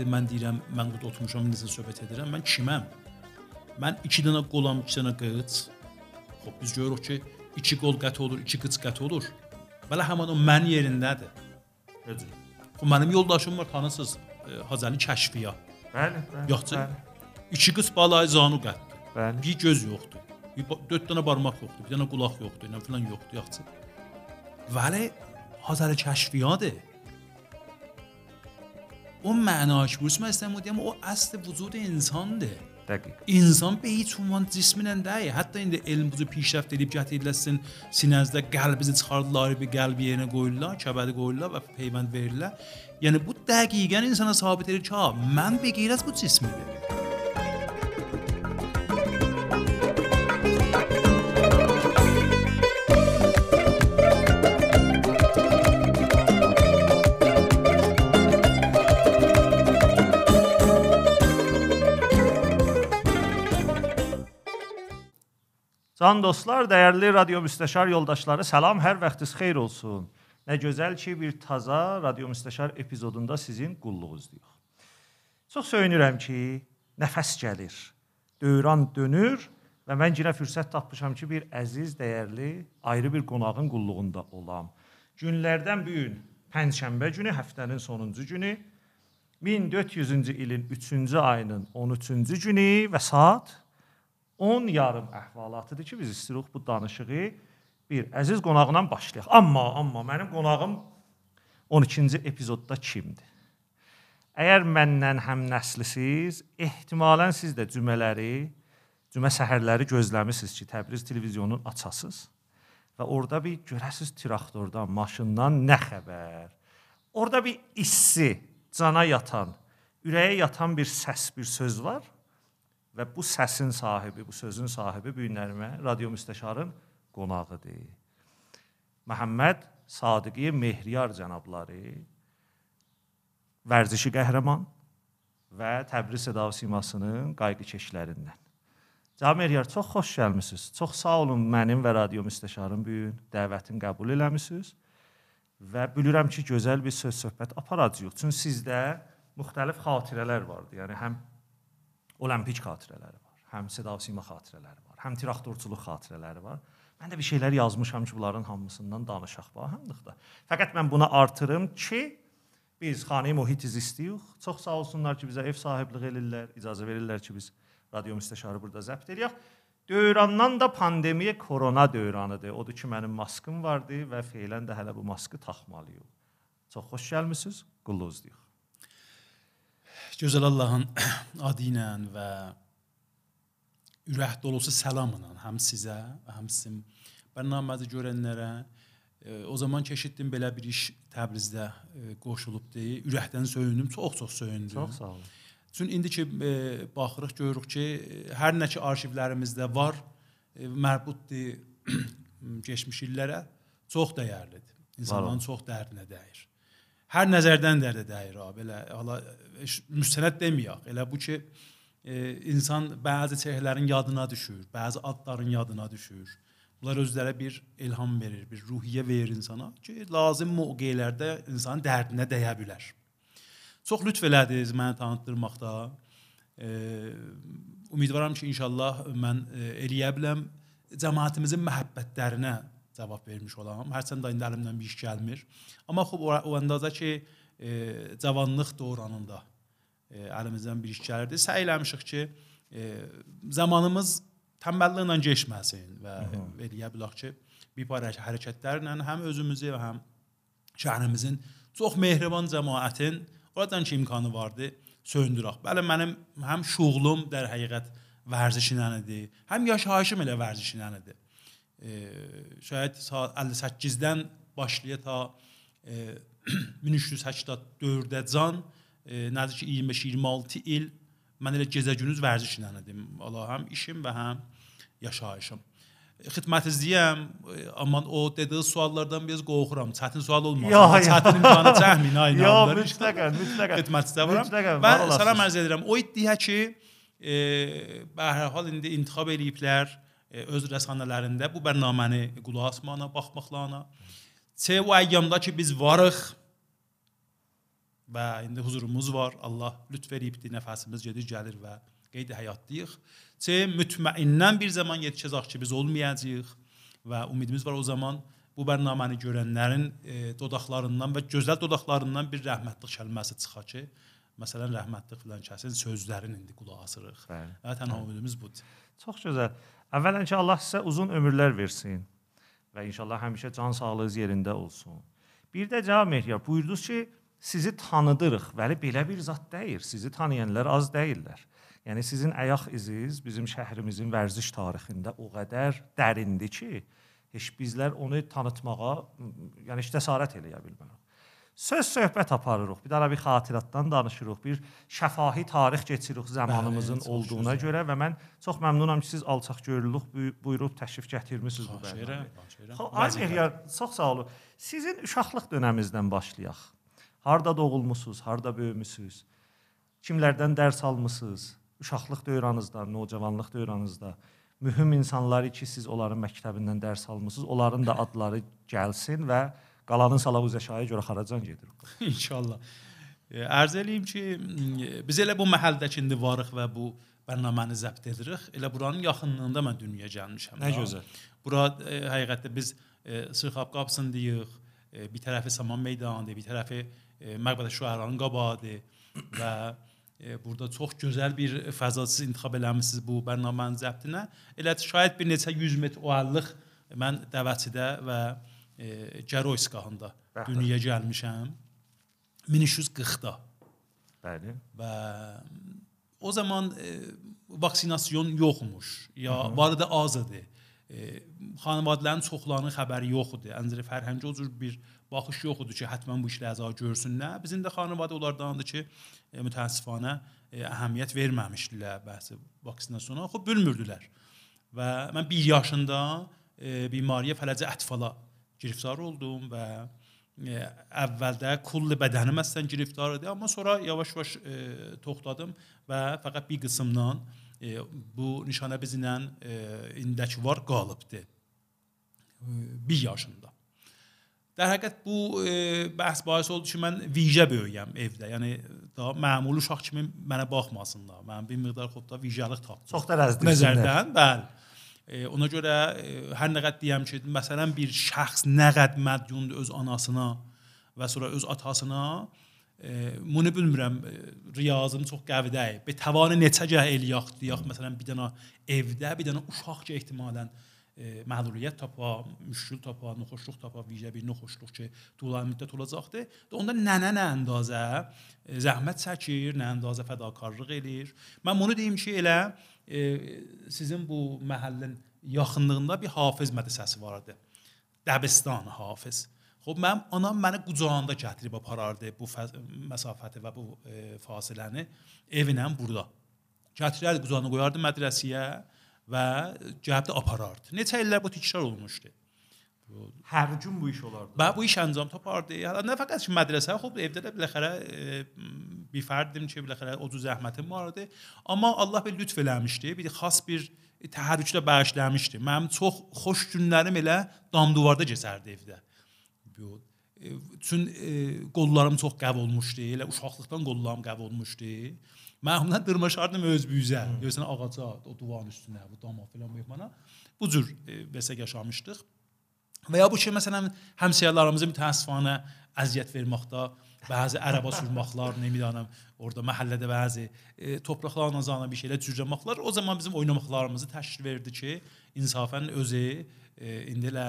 e, vaxtı mən deyirəm, mən burada oturmuşam, necə söhbət edirəm, mən kiməm? Mən 2 dənə qolam, 2 dənə qıç. Xoş biz görürük ki, 2 qol qət olur, 2 qıç qət olur. Belə həmin o mən yerindədir. Necə? Xoş mənim yoldaşım var, tanısınız, e, Hazəli Kəşfiya. Bəli, bəli. Yoxsa? 2 qıç balay zanu qətdir. Bəli. Bir göz yoxdur. Bir 4 dənə barmaq yoxdur, bir dənə qulaq yoxdur, nə filan yoxdur, yoxsa. Vəli Hazəli Kəşfiyadır. O mənاش بورس من استفاده o اصل وجود insandır. Dəqiq. İnsan به هیچ عنوان cisminlə deyil. Hətta indi elm buzu پیشرفت edib gətirilsin, sinəzdə qəlbinizi çıxardılar, bir qəlb yerinə qoyurlar, kəbədi qoyurlar və peyvənd verirlər. Yəni bu dəqiqən insana sabit edir ki, ha, mən bir qeyr az bu cismidir. Can dostlar, dəyərli radio müstəşar yoldaşları, salam, hər vaxtınız xeyir olsun. Nə gözəl ki, bir taza radio müstəşar epizodunda sizin qulluğunuzdayıq. Çox söyünürəm ki, nəfəs gəlir, dövran dönür və mən yenə fürsət tapmışam ki, bir əziz, dəyərli, ayrı bir qonağın qulluğunda olam. Günlərdən bu gün Pənşənbə günü, həftənin sonuncu günü 1400-cü ilin 3-cü ayının 13-cü günü və saat 10 yarım əhvalatıdır ki, biz istəyirik bu danışığı bir əziz qonağla başlayaq. Amma, amma mənim qonağım 12-ci epizodda kimdir? Əgər məndən həm nəslisiz, ehtimalən siz də cümələri, cümə səhərləri gözləmisiniz ki, Təbriz televiziyonunu açasınız və orada bir görəsiz traktordan, maşından nə xəbər? Orada bir issi, cana yatan, ürəyə yatan bir səs, bir söz var və bu səsin sahibi, bu sözün sahibi bu günlərimə radio müstəşarın qonağıdır. Məhəmməd Sadiqi Mehriyar cənabları vərzişi qəhrəman və Təbriz Seda simasının qayğıkeşlərindən. Cənab Mehriyar, çox xoş gəlmisiniz. Çox sağ olun mənim və radio müstəşarın bu gün dəvətini qəbul eləmisiniz və bilirəm ki, gözəl bir söz söhbət aparacağıq. Çünki sizdə müxtəlif xatirələr vardı. Yəni həm olimpik xatirələri var, həm Seda Sima xatirələri var, həm traktorçuluq xatirələri var. Mən də bir şeylər yazmışam ki, bunların hamısından danışaq bahamlıqda. Fəqət mən buna artırım ki, biz xanəyi mühit istəyirik. Çox sağ olsunlar ki, bizə ev sahibliği edirlər, icazə verirlər ki, biz radio müstəşarı burada zəbt edək. Dövrandan da pandemiya korona dövranıdır. Odur ki, mənim maskım vardı və feilən də hələ bu maskı taxmalıyıq. Çox xoş gəlmisiniz. Qulluğuzdayıq. Gözəl Allahın adı ilə və ürək dolusu salamla həm sizə, həm sizin bərnaməzi görənlərə e, o zaman ki eşitdim belə bir iş Təbrizdə e, qoşulubdu. Ürəkdən söyündüm, çox-çox söyündüm. Çox sağ olun. Çünki indi ki e, baxırıq görürük ki, hər nə ki arxivlərimizdə var, mərbutdur keçmiş illərə, çox dəyərlidir. İnsanların çox dərdinə dəyir. Hər nəzərdən dərdə dəyir ha, belə hala müstənəd deməyək. Elə bu ki e, insan bəzi çehrələrin yadına düşür, bəzi adların yadına düşür. Bunlar özlərə bir ilham verir, bir ruhiyyə verir insana ki, lazım mövqelərdə insan dərdinə dəyə bilər. Çox lütf elədiniz məni tanıtdırmaqda. E, ümidvaram ki, inşallah mən e, eləyə biləm cəmaətimizin məhəbbətlərinə cavab vermiş olam. Hərçənd də indi əlimdən bir iş gəlmir. Amma xub o, andaza ki, e, cavanlıq dövrünündə e, əlimizdən bir iş gəlirdi. Səy eləmişik ki, e, zamanımız tənbəlliklə keçməsin və eləyə bilək ki, bir para hərəkətlərlə həm özümüzü və həm şəhrimizin çox mehriban cəmaətin oradan ki imkanı vardı söndürək. Bəli, mənim həm şuğlum در həqiqət vərzişlə idi, həm yaşayışım elə vərzişlə idi e, şayad saat 58-dən başlaya ta e, 1384-də can e, nədir ki 25-26 il mən elə gecə gündüz vərzişlə idim. Allah həm işim və həm yaşayışım. Xidmətinizdəyəm, amma o dediyi suallardan biraz qorxuram. Çətin sual olmaz. Ya, çətin imkanı çəkməyin aynı anda. mütləqən, mütləqən. Mütləqən, Və var olasınız. salam arz edirəm. O iddia ki, e, bə hər hal indi intiqab eləyiblər e, öz rəsanələrində bu bərnaməni qulaq asmaqla, baxmaqla. Çə o əyyamda ki biz varıq və indi huzurumuz var. Allah lütf edibdi, nəfəsimiz gedir, gəlir və qeyd həyatdayıq. C mütməinnən bir zaman yetişəcək ki, biz olmayacağıq və ümidimiz var o zaman bu bərnaməni görənlərin e, dodaqlarından və gözəl dodaqlarından bir rəhmətlik kəlməsi çıxar ki, məsələn rəhmətlik filan kəsin sözlərini indi qulaq asırıq. Bəli. Və tənha ümidimiz budur. Çox gözəl. Əvvələn ki Allah sizə uzun ömürlər versin və inşallah həmişə can sağlığınız yerində olsun. Bir də cavab Mehriyar buyurdunuz ki, sizi tanıdırıq. Bəli, belə bir zat deyil. Sizi tanıyanlar az deyillər. Yəni sizin ayaq iziniz bizim şəhrimizin vərziş tarixində o qədər dərindir ki, heç bizlər onu tanıtmağa, yəni heç cəsarət eləyə bilmirik. Söz söhbət aparırıq. Bir dənə bir xatirətdən danışırıq. Bir şəfahi tarix keçiririk zamanımızın Bəli, olduğuna çox görə və mən çox məmnunam ki, siz alçaqgörürlük buyurub təşrif gətirmisiniz bu edirəm, xahiş edirəm. Çox sağ olun. Sizin uşaqlıq dövrünüzdən başlayaq. Harda doğulmusunuz, harda böyümüsünüz? Kimlərdən dərs almısınız? Uşaqlıq dövrünüzdə, nocavanlıq dövrünüzdə mühüm insanları ki, siz onların məktəbindən dərs almısınız, onların da adları gəlsin və qalanın salavuzə şaya görə xaracan gedir. İnşallah. E, Ərz eləyim ki, m, biz elə bu məhəllədə indi varıq və bu bərnaməni zəbt edirik. Elə buranın yaxınlığında mən dünyaya gəlmişəm. Nə da. gözəl. Bura e, həqiqətdə biz e, Sırxab qapısını deyirik. E, bir tərəfi Saman meydanıdır, bir tərəfi e, Məqbədə şüəranın qabağı və e, burada çox gözəl bir fəza siz intikhab eləmisiniz bu bərnamənin zəbtinə. Elə şayad bir neçə 100 metr oallıq mən Dəvəçidə və e, Gəroyskahında Bəli. dünyaya gəlmişəm. 1340-da Bəli. və o zaman e, vaksinasyon yoxmuş ya Hı -hı. var da az idi. E, xanvadələrin çoxlarının xəbəri yox idi. Əncəri fərhəngi o cür bir baxış yox idi ki, həttəmən bu işlə əza görsünlər. Bizim də xanvadə onlardandır ki, e, mütəəssifanə e, əhəmiyyət verməmişdilər bəhsi vaksinasiyona. Xub bilmirdilər. Və mən 1 yaşında e, bimariyə fələcə ətfala giriftar oldum və e, əvvəldə kulli bədənim əslən giriftar idi, amma sonra yavaş-yavaş toxtadım və fəqət bir qismdan e, bu nişanə bizlə indəki var qalıbdı. E, 1 yaşında. در həqiqət bu e, bəhs bahis oldu ki, mən vicə böyüyəm evdə. Yəni da məmul uşaq kimi mənə baxmasınlar. Mən bir miqdar xodda vicəlıq tapdım. Çox da rəzdirsinlər. Nəzərdən, bəli. Ona görə e, hər nə qədər deyəm ki, məsələn bir şəxs nə qədər mədyundur öz anasına və sonra öz atasına, e, bunu bilmirəm, e, riyazım çox qəvi deyil. Be təvanı neçə gəh eləyək deyək, məsələn bir dənə evdə, bir dənə uşaq ki, ehtimalən məğlubiyyət tapa, müşkül tapa, noxoşluq tapa, vicə bir noxoşluq ki, tula müddət olacaqdı. Və onda nənə nə əndazə zəhmət çəkir, nə əndazə fədakarlıq eləyir. Mən bunu deyim ki, elə e, sizin bu məhəllin yaxınlığında bir Hafiz mədrəsəsi vardı. Dəbistan Hafiz. Xub mənim anam məni qucağında gətirib aparardı bu məsafəti və bu e, fasiləni evinə burada. Gətirərdi qucağına qoyardı mədrəsəyə və cəhətdə aparardı. Neçə illər bu təkrar olmuşdu. Hər gün bu iş olardı. Və bu iş əncam tapardı. Yəni nə fəqət ki mədrəsə, xub evdə də biləxərə e, bir fərdim ki, biləxərə o cür zəhmətim vardı. Amma Allah bir lütf eləmişdi. Bir xas bir təharrüklə bağışlamışdı. Mənim çox xoş günlərim elə dam divarda keçərdi evdə. Bu e, çün e, qollarım çox qəv olmuşdu. Elə uşaqlıqdan qollarım qəv olmuşdu. Mən ondan dırmaşardım öz büyüzə. Görsən ağaca, o divarın üstünə, bu dama filan mehmana. Bu cür e, vəsə yaşamışdıq. Və ya bu ki, məsələn, həmsəyərlərimizə mütəəssifanə əziyyət verməkdə, bəzi ərəba sürməklər, nə bilim, orada məhəllədə bəzi e, torpaqlarla zana bir şeylər cürcəməklər o zaman bizim oynamaqlarımızı təşkil verdi ki, insafən özü e, indi elə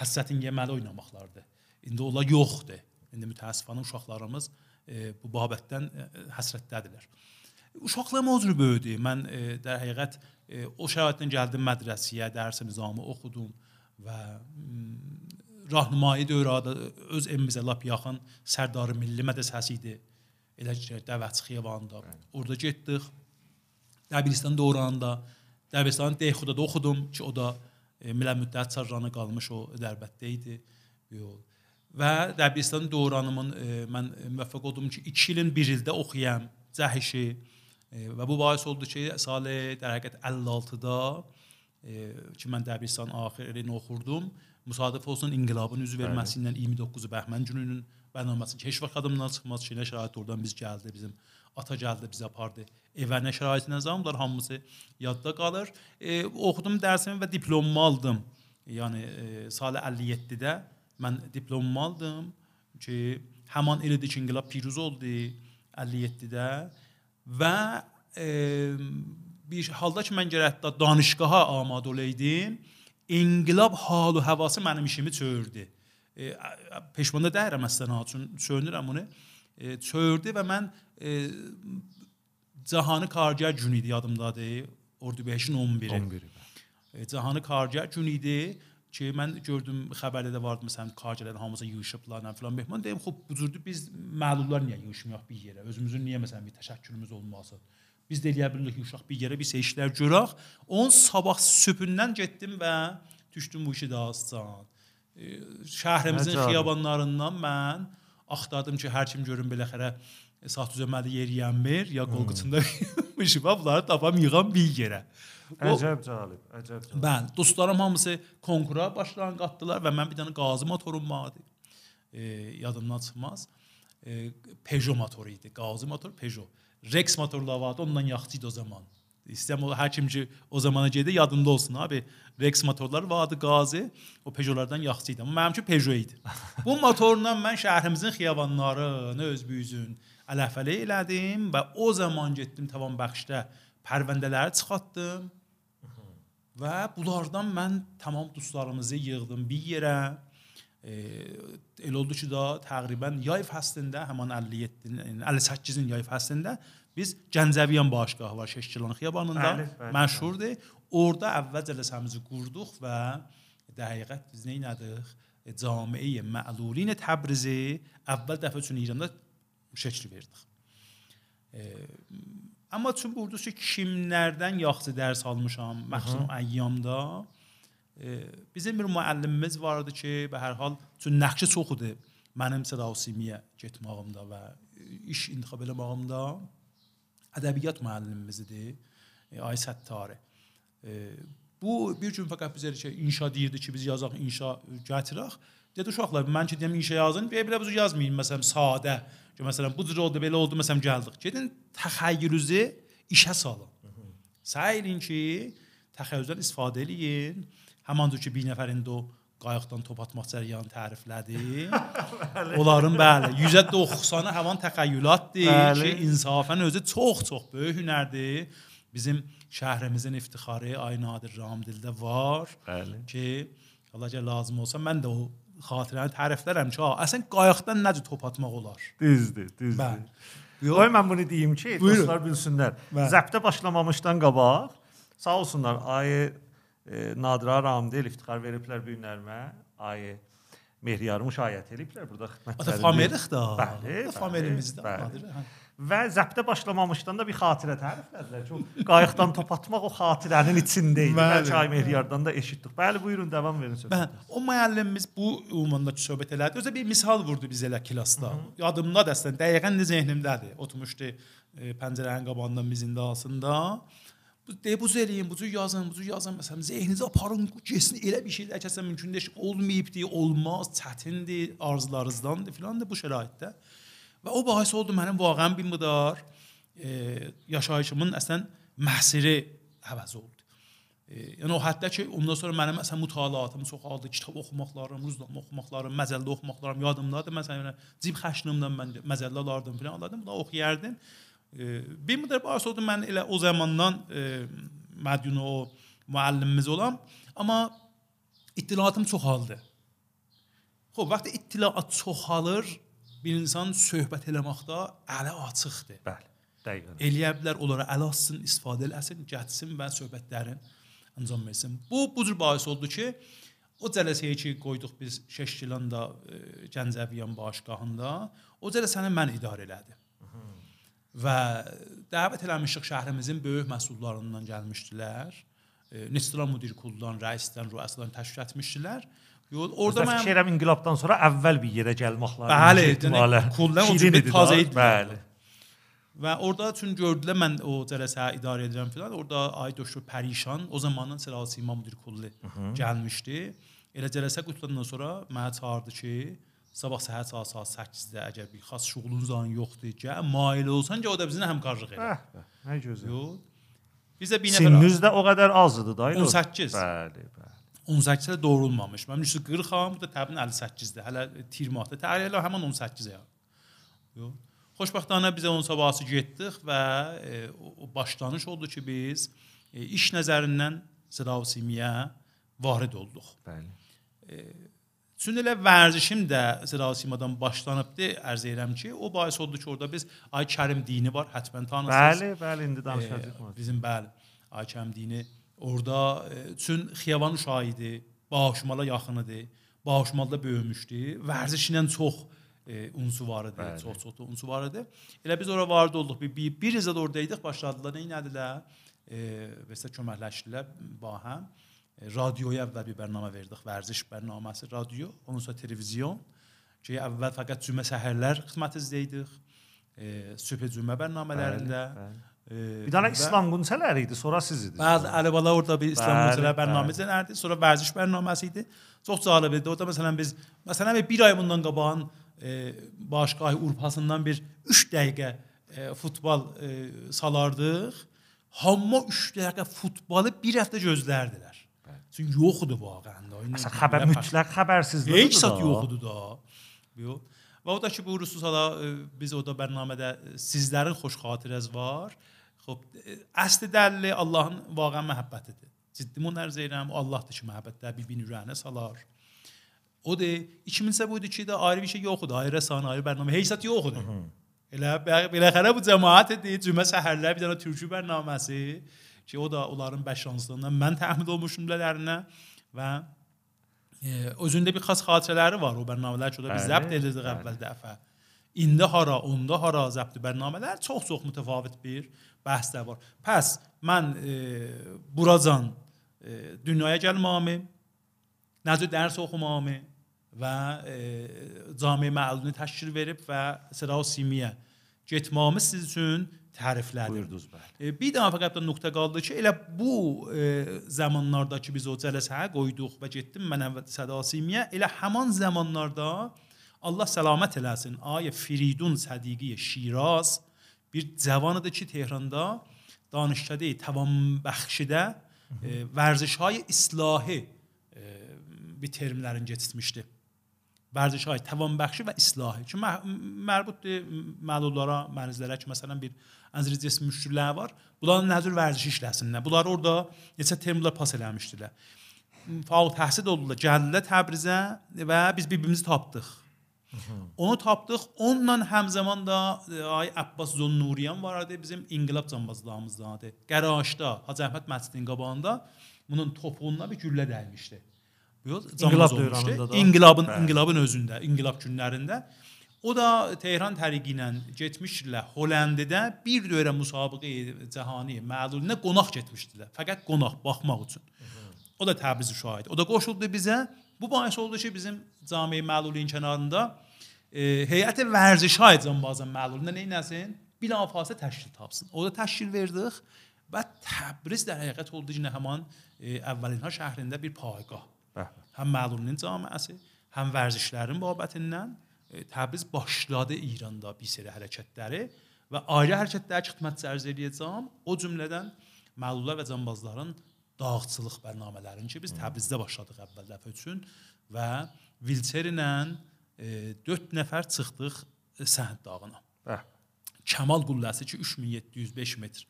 həssətin yeməli oynamaqlardır. İndi onlar yoxdur. İndi mütəəssifanə uşaqlarımız e, bu babətdən e, həsrətdədirlər. Uşaqlığım o cür böyüdü. Mən e, də həqiqət e, o şəraitdən gəldim mədrəsəyə, dərs nizamı oxudum və rahnımayı dövrədə öz evimizə lap yaxın Sərdarı Milli Mədrəsəsi idi. Elə ki, Dəvəç Xiyabanında. Orada getdik. Dəbiristan dövrəndə Dəbiristan Deyxudada oxudum ki, o da e, Milli Müddət Sarranı qalmış o Dərbətdə idi. Yol. Və Dəbiristan dövrənimın e, mən müvəffəq oldum ki, 2 ilin 1 ildə oxuyam Cəhişi e, və bu bahis oldu ki, sal در həqiqət 56-da e, ki mən Dəbiristan axirini oxurdum. Müsadif olsun inqilabın üz verməsi ilə 29 bəhmən gününün bərnaməsi ki, heç vaxt adımdan çıxmaz ki, nə şərait oradan biz gəldi, bizim ata gəldi bizi apardı. Evə nə şəraitinə zamlar hamısı yadda qalır. E, oxudum dərsimi və diplomumu aldım. Yəni e, sal 57-də mən diplomumu aldım ki, həmin ildə ki, inqilab piruz oldu 57-də və e, bir halda ki mən gərək hətta danışqaha amadə olaydım, inqilab halı havası mənim işimi çördü. E, peşmanda deyirəm əslən üçün söyünürəm onu. E, çördü və mən e, Cahanı Kargər günü idi yadımdadır. Ordubehişin 11-i. 11-i. E, Cahanı Kargər günü idi ki, mən gördüm xəbərdə də vardı məsələn Kargərlərin hamısı yığışıblar, filan. Mehman deyim, xop bu cürdür biz məlullar niyə yığışmayaq bir yerə? Özümüzün niyə məsələn bir təşəkkürümüz olmasın? Biz də eləyə bilirik yığışaq bir yerə, bir işlər görək. Onun sabah sübündən getdim və düşdüm bu işi dastan. E, şəhrimizin xiyabanlarından mən axtardım ki, hər kim görün belə xərə saat düzəməli yer yeyənmir, ya qol qıçında mışıba bunları tapam yığam bir yerə. Əcəb cəlib, əcəb cəlib. Bəli, dostlarım hamısı konkura başlayan qatdılar və mən bir dənə qazi motorum vardı. E, yadımdan çıxmaz. E, Peugeot motoru idi. Qazi motor Peugeot. Rex motorları vardı, ondan yaxşı idi o zaman. İstəyirəm o hər kim ki o zamana gedə yadında olsun abi. Rex motorları vardı, Qazi. O Peugeotlardan yaxşı idi. Amma mənimki Peugeot idi. Bu motorla mən şəhrimizin xiyabanlarını öz büyüzün ələfələ elədim və o zaman getdim tavan bəxşdə pərvəndələri çıxartdım. Və bunlardan mən tamam dostlarımızı yığdım bir yerə. E, elə oldu ki da təqribən yay fəslində həmin 57-nin 58-in yay fəslində biz Gəncəviyan başqahı var Şəşkilan xiyabanında məşhurdur. Orda əvvəl cələsəmizi qurduq və dəqiqət biz nə etdik? E, Camiə Məlulin Təbrizi əvvəl dəfə üçün İranda şəkil verdik. E, amma çün burduz ki, kimlərdən yaxşı dərs almışam məxsusən əyyamda. E, bizim bir müəllimimiz vardı ki, və hər hal çün nəqşi çox idi mənim sədasimiyə getməyimdə və iş intixab eləməyimdə ədəbiyyat müəllimimiz idi. E, Ay Səttari. E, bu bir gün fəqət bizə ki, inşa deyirdi ki, biz yazaq, inşa gətirək. Dedi uşaqlar, mən ki deyəm inşa yazın, belə belə bu yazmayın məsələn sadə. Ki məsələn bu cür oldu, belə oldu, məsələn gəldik. Gedin təxəyyülünüzü işə salın. Səy edin ki, təxəyyüldən istifadə eləyin. Həmin ki bir nəfərin də o qayıqdan top atmaq cəryanı təriflədi. Onların bəli, 190-ı həvan təxəyyülatdır ki, insafən özü çox-çox böyük hünərdir. Bizim şəhrimizin iftixarı Ay Nadir Ramdildə var Bəli. ki, Allah gəl lazım olsa mən də o xatirəni təriflərəm ki, ha, əslən qayıqdan necə top atmaq olar. Düzdür, düzdür. Bəli. Qoy mən bunu deyim ki, Buyurun. dostlar bilsinlər. Bəli. Zəbdə başlamamışdan qabaq sağ olsunlar ayı e, Nadira Ramdel iftixar veriblər bu günlərimə. Ayı Mehriyarı müşayiət ediblər burada xidmətlərində. Ata familiyıq da. Bəli, familiyamızda. bəli. Nadir, hə. Və zəbdə başlamamışdan da bir xatirə təriflədilər. Çox qayıqdan top atmaq o xatirənin içində idi. Bəlkə Ay Mehriyardan da eşitdik. Bəli, buyurun davam verin sözü. Bəli, o müəllimimiz bu ümumundakı söhbət elədi. Özə bir misal vurdu bizə elə klassda. Yadımda da əslən dəqiqən də zehnimdədir. Oturmuşdu e, pəncərənin qabağında mizin dalsında. Bu de bu cür eləyin, bu cür yazın, bu cür yazın. Məsələn, zehninizi aparın, keçsin elə bir şeylər kəsən mümkün deyil, olmayıbdı, olmaz, çətindir, arzularınızdandır filan da bu şəraitdə. O bahis oldu mənim vaqəən bir miqdar e, yaşayışımın əslən məhsiri həvəz oldu. Yəni o həddə ki, ondan sonra mənim məsələn mütaliatım çoxaldı, kitab oxumaqlarım, ruznamə oxumaqlarım, məzəllə oxumaqlarım yadımdadır. Məsələn, cib xərcliyimdən mən məzəllə alardım filan alardım, bunu oxuyardım. Bir müddət bahis oldu mən elə o zamandan mədyun o müəllimimiz olam, amma ittilatım çoxaldı. Xoş, vaxtı ittilat çoxalır, bir insan söhbət eləməkdə əli açıqdır. Bəli. Dəqiqən. Eləyə bilər onlara əl açsın, istifadə eləsin, getsin və söhbətlərin ancam versin. Bu bu cür bahis oldu ki, o cələsəyə ki qoyduq biz Şəşkilanda e, Gəncəviyan başqahında, o cələsəni mən idarə elədim. Və dəvət eləmişik şəhrimizin böyük məsullarından gəlmişdilər. E, Nistra müdir kullan, rəisdən, rüəsadan təşkil etmişdilər. Yol orada mən fikir edirəm inqilabdan sonra əvvəl bir yerə gəlməkləri. Bəli, ehtimalə. yəni kullan o idi təzə idi. Bəli. Və orada çün gördülər mən o cələsə idarə edirəm filan. Orada ay döşü pərişan o zamanın sırası imam müdir kulli gəlmişdi. Elə cələsə qutalandan sonra mənə çağırdı ki, sabah səhər saat saat 8-də əgər bir xas şuğulun zan yoxdur ki, mail olsan ki, o da bizimlə həmkarlıq edir. Bəh, nə gözəl. Yox. Bizdə bir nəfər Sininiz də o qədər azdır da. 18. Bəli, bəli. 18-də doğrulmamış. Mən 340-am, bu da təbii 58-də. Hələ tir mahtı. Təri elə həmin 18-ə. Yox. Xoşbəxtanə bizə onun sabahısı getdik və e, o başlanış oldu ki, biz e, iş nəzərindən Sırav Simiyə varid olduq. Bəli. E, Çün elə vərzişim də Sırav Simadan başlanıbdı. Ərz edirəm ki, o bahis oldu ki, orada biz Ay Kərim dini var, hətmən tanısınız. Bəli, bəli, indi danışacağıq. E, bizim bəli, Ay Kərim dini e, e, çün xiyavan uşağı idi, Bağışmala yaxınıdır. Bağışmalda böyümüşdü. Vərzişlə çox e, unsu var idi, Bəli. çox çox da unsu var idi. Elə biz ora vardı olduq. Bir, bir, bir izə də oradaydıq, başladılar, nə etdilər? E, və isə köməkləşdilər ba həm. E, radioya əvvəl bir bərnamə verdik, vərziş bərnaməsi radio, ondan sonra televizyon. Ki əvvəl fəqət cümə səhərlər xidmətizdə idik. E, sübh cümə bərnamələrində. Bəli. E, Bir dənə İslam günçələri idi, sonra siz idiniz. Bəli, Əlibala orada bir İslam Bəli, bəli. bərnaməsi edərdi. Sonra vərziş bərnaməsi idi. Çox cəlib idi. Orada məsələn biz məsələn bir, ay bundan qabağın e, Başqay Urpasından bir 3 dəqiqə e, futbol e, salardıq. Hamma 3 dəqiqə futbolu bir həftə gözlərdilər. Çünki yox idi vaqəən də. Məsələn, xəbər mütləq xəbərsizlik. Heç zat yox idi da. Yox. Və o da ki, buyurursunuz hala e, biz o da bərnamədə e, sizlərin xoş xatirəz var. Xop, əsli dəlli Allahın vaqəən məhəbbətidir. Ciddi mən ərz edirəm, o Allahdır ki, məhəbbətdə bir-birini ürəyinə salar. O da 2000-sə buydu ki, də ayrı bir şey yox idi, ayrı rəsan, ayrı bərnamə, heç zat yox idi. Elə beləxərə bu cəmaət idi, cümə səhərlər bir dənə türkü bərnaməsi ki, o da onların bəşanslığından mən təmin olmuşum bilərinə və e, özündə bir xas xatirələri var o bərnamələr ki, o da biz Bəli, zəbt edirdik bəli. əvvəl dəfə. İndi hara, onda hara zəbt bərnamələr çox-çox mütəfavit bir bəhslər var. Pəs mən e, buracan e, dünyaya gəlmamı, necə dərs oxumamı və e, cami məluni təşkil verib və Sıra Simiyə getmamı siz üçün təriflədim. Buyurdunuz bəli. E, bir daha fəqət də nöqtə qaldı ki, elə bu e, zamanlarda ki biz o cələsəyə qoyduq və getdim mən əvvəl Sədasimiyə, elə həmin zamanlarda Allah selamet eləsin. Ayə Firidun Sədiqi Şiraz bir cavanıdır ki, Tehranda danışkədə tavam bəxşidə e, vərzişhay islahi e, bir terimlərin gətirmişdi. Vərzişhay tavam bəxşi və islahi. Çünki mərbutdur məlullara, mərzlərə ki, məsələn bir əzri cism müşkülləri var. Bunların nəzür vərzişi işləsinlər. Bunlar orada neçə termlər pas eləmişdilər. Faul təhsil oldular Gəllə Təbrizə və biz bir-birimizi tapdıq. Onu tapdıq. Onunla həmzaman da e, ay Abbas Zonnuriyan var idi, bizim inqilab cambazlığımızdan idi. Qəraşda, Hacı Əhməd məscidinin qabağında bunun topuğuna bir güllə dəymişdi. Bu İnqilab dövrünündə da. İnqilabın Bəli. inqilabın özündə, inqilab günlərində o da Tehran təriqi ilə getmişdilər Hollandidə bir dövrə müsabiqə cəhani məluluna qonaq getmişdilər. Fəqət qonaq baxmaq üçün. O da Təbriz şahid. O da qoşuldu bizə. Bu bahis oldu ki, bizim cami məlulin kənarında e, heyət vərzişay cambazın məlulunda nə etsin? Bilafasitə təşkil tapsın. O da təşkil verdik və Təbriz də həqiqət oldu ki, həmin e, əvvəlinha şəhərində bir payqah. Bəh. Həm məlulinin camiəsi, həm vərzişlərin babətindən e, Təbriz başladı İranda bir seri hərəkətləri və ayrı hərəkətlərə xidmət sərz edəcəm. O cümlədən məlullar və cambazların dağıtçılıq bərnamələrini ki, biz Təbrizdə başladıq əvvəl dəfə üçün və Vilçer ilə 4 nəfər çıxdıq e, Səhənd dağına. Bəh. Kəmal qülləsi ki 3705 metr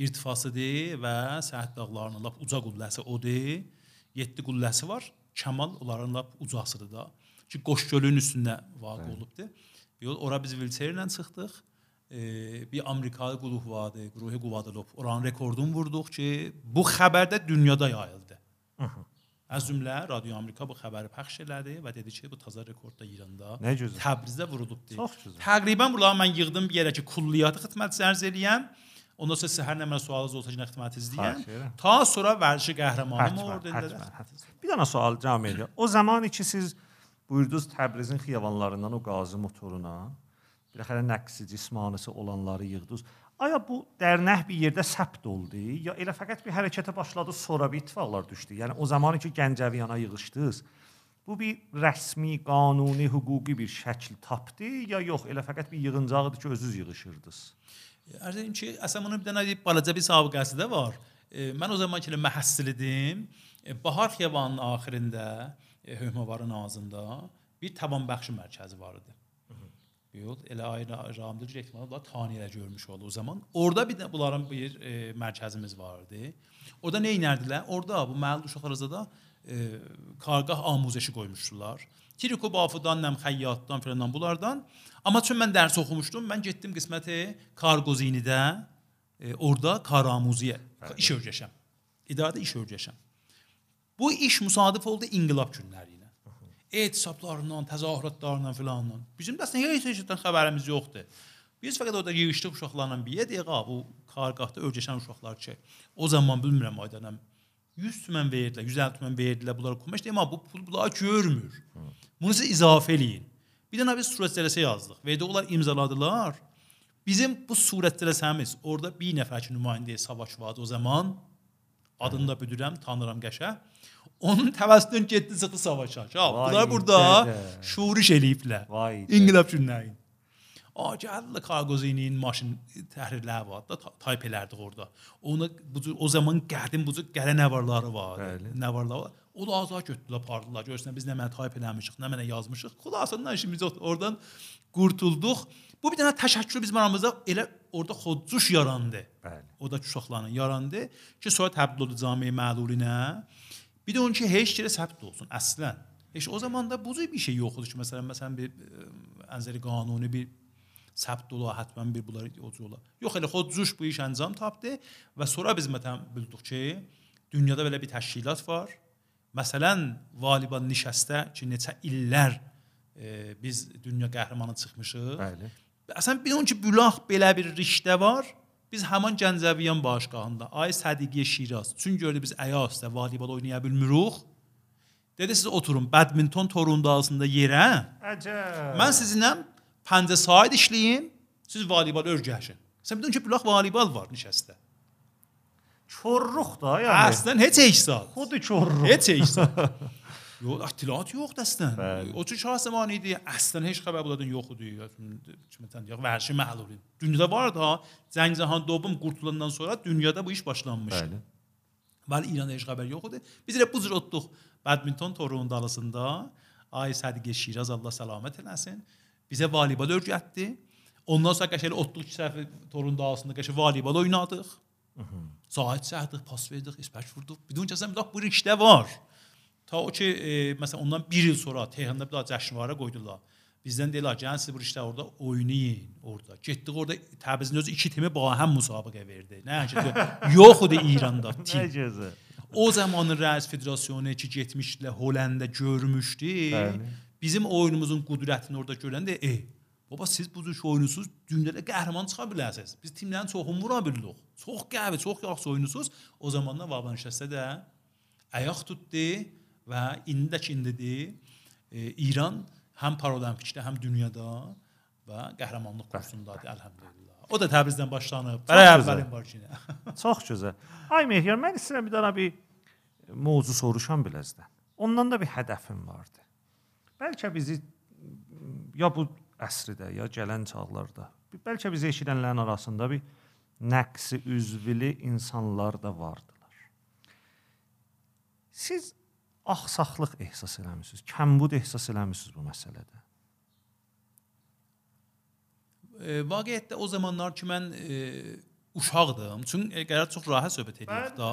irtifasıdır və Səhət dağlarının lap uca qülləsi odur. 7 qülləsi var. Kəmal onların lap ucasıdır da. Ki Qoş gölünün üstündə vaqe olubdu. Yol ora biz Vilçerlə çıxdıq. Bir Amerikalı qrup vardı, Ruhi Quvadılov. Oranın rekordunu vurduq ki, bu xəbər də dünyada yayıldı. Az cümlə Radio Amerika bu xəbəri pəxş elədi və dedi ki, bu taza rekordda İranda Nə gözəl. Təbrizdə vurulubdu. Çox gözəl. Təqribən bunları mən yığdım bir yerə ki, kulliyyatı xidmət zərz eləyəm. Ondan sonra sizə hər nə mənə sualınız olsa ki, xidmət izləyəm. Ta sonra vərişi qəhrəmanım orada. Bir dənə sual cami edir. O zaman ki siz buyurdunuz Təbrizin xiyabanlarından o qazı motoruna biləxərə nəqsi cismanisi olanları yığdınız. Aya bu dərnəh bir yerdə səbt oldu ya elə fəqət bir hərəkətə başladı sonra bir ittifaqlar düşdü. Yəni o zaman ki Gəncəviyana yığışdınız. Bu bir rəsmi, qanuni, hüquqi bir şəkil tapdı ya yox, elə fəqət bir yığıncağıdır ki, özünüz yığışırdınız. Arz edim ki, əslən bunun bir dənə balaca bir sabiqəsi də var. E, mən o zaman ki məhəssil idim. E, Bahar xiyabanının axirində, e, Höhməvarın ağzında bir tavan bəxşi mərkəzi var idi. Yox, elə ayrı ramdır direktman bunlar taniyə görmüş oldu o zaman. Orada bir də bunların bir e, mərkəzimiz vardı. Orada nə edərdilər? Orada bu məhəllə uşaqlarımıza da e, kargah amuzəşi qoymuşdular. Kiriko Bafudan, Nəm Xəyyatdan filandan bunlardan. Amma çün mən dərs oxumuşdum. Mən getdim qisməti Kargozinidə e, orada karamuziyə iş öyrəşəm. İdarədə iş öyrəşəm. Bu iş müsadif oldu inqilab günləri ilə. Etisablarından, təzahüratlarından filandan. Bizim də əslində heç şeydən xəbərimiz yoxdur. Biz fəqət orada yığışdıq uşaqlarla bir dəqiqə bu kargahda öyrəşən uşaqlar ki, o zaman bilmirəm aydanam 100 tümən verdilər, 150 tümən verdilər bunlara konuş deyim, bu pul bunlar görmür. Bunu siz izafə eləyin. Bir dənə biz surət cələsə yazdıq. Və onlar imzaladılar. Bizim bu surət cələsəmiz orada bir nəfər ki nümayəndə savaş vardı o zaman. Adını da bilirəm, tanırım qəşə. Onun təvəssütündən getdi çıxdı savaşa. Ha, bunlar burada şuriş eləyiblər. İnqilab günləri. A gəldi Kargozinin maşın təhrirləri var da tayp elərdik orada. Onu bu cür o zaman qədim bu cür qələ nəvarları var. Nəvarlar var. O da azad götürdülər, pardılar. Görsən biz nə mənə tayp eləmişik, nə mənə yazmışıq. Xülasəndə işimiz. Oradan qurtulduq. Bu bir dənə təşəkkür bizim aramızda elə orada xodcuş yarandı. Bəli. O da uşaqların yarandı ki, sonra təbdil oldu cami məlulinə. Bir də onun ki, heç yerə səbt olsun əslən. Heç o zaman da bu cür bir şey yox idi ki, məsələn, məsələn bir ənzəri qanuni bir səbt ola, həttəmən bir bunlar ocu ola. Yox, elə xodcuş bu iş əncam tapdı və sonra biz məsələn bildik ki, dünyada belə bir təşkilat var. Məsələn, Valiban nişəstə ki, neçə illər e, biz dünya qəhrəmanı çıxmışıq. Bəli. Əsən bir onun ki, bülaq belə bir riştə var. Biz həmin Gəncəviyan başqağında ay Sədiqiyə Şiraz. Çün gördü biz Əyasda voleybol oynaya bilmirik. Dedi siz oturun badminton torundasında yerə. Əcəb. Mən sizinlə pəncə saat işləyim, siz voleybol öyrəşin. Sən bilirsən ki, bülaq voleybol var nişəstə. Çorruq da yəni. Əslən heç heç saat. Xudu çorruq. Heç heç saat. Yox, əslən. Bəli. O cür şahsəman idi. Əslən heç xəbər bunlardan yox idi. Kimdən yox, vərşi məlul idi. Dünyada var da Zəngcahan Dobum qurtulandan sonra dünyada bu iş başlanmışdı. Bəli. Bəli, İranda heç xəbər yox idi. Biz elə bu cür otduq badminton torunun dalısında. Ay Sədiqə Şiraz Allah səlamət eləsin. Bizə voleybol öyrətdi. Ondan sonra qəşəng otduq iki səhv torun dalısında qəşəng voleybol oynadıq. Saat səhədıq, pas verdik, ispaç vurduq. Bidon kəsən bax bu işdə var. Ta o ki, e, məsələn ondan 1 il sonra Tehranda bir daha cəşnvara qoydular. Bizdən deyirlər, gəlin siz bu işdə orada oynayın orada. Getdik orada Təbrizin özü iki timi bahəm müsabiqə verdi. Nə ki, yox idi İranda tim. Nə gözəl. O zamanın rəis federasiyonu ki getmişdilər Hollandda görmüşdü. Bəli. Bizim oyunumuzun qüdrətini orada görəndə, e, baba siz bu cür oyunusuz dünyada qəhrəman çıxa bilərsiniz. Biz timlərin çoxunu vura bildik. Çox qəvi, çox yaxşı oyunusuz. O zamanlar Vabanşəstə də ayaq tutdu və indi də ki indidir. E, İran həm paralimpikdə, həm dünyada və qəhrəmanlıq kursundadır əlhəmdülillah. O da Təbrizdən başlanıb. Əvvəlin var ki. Çox gözəl. Ay Mehyar, mən istəyirəm bir dənə bir mövzu soruşam biləcdən. Ondan da bir hədəfim vardı. Bəlkə bizi ya bu əsrdə, ya gələn çağlarda, bəlkə bizi eşidənlərin arasında bir nəqsi üzvili insanlar da vardılar. Siz axsaqlıq ehsas eləmisiniz, kəmbud ehsas eləmisiniz bu məsələdə. E, Vaqiətdə o zamanlar ki mən e, uşaqdım. Çünki e, qərar çox rahat söhbət edirik da.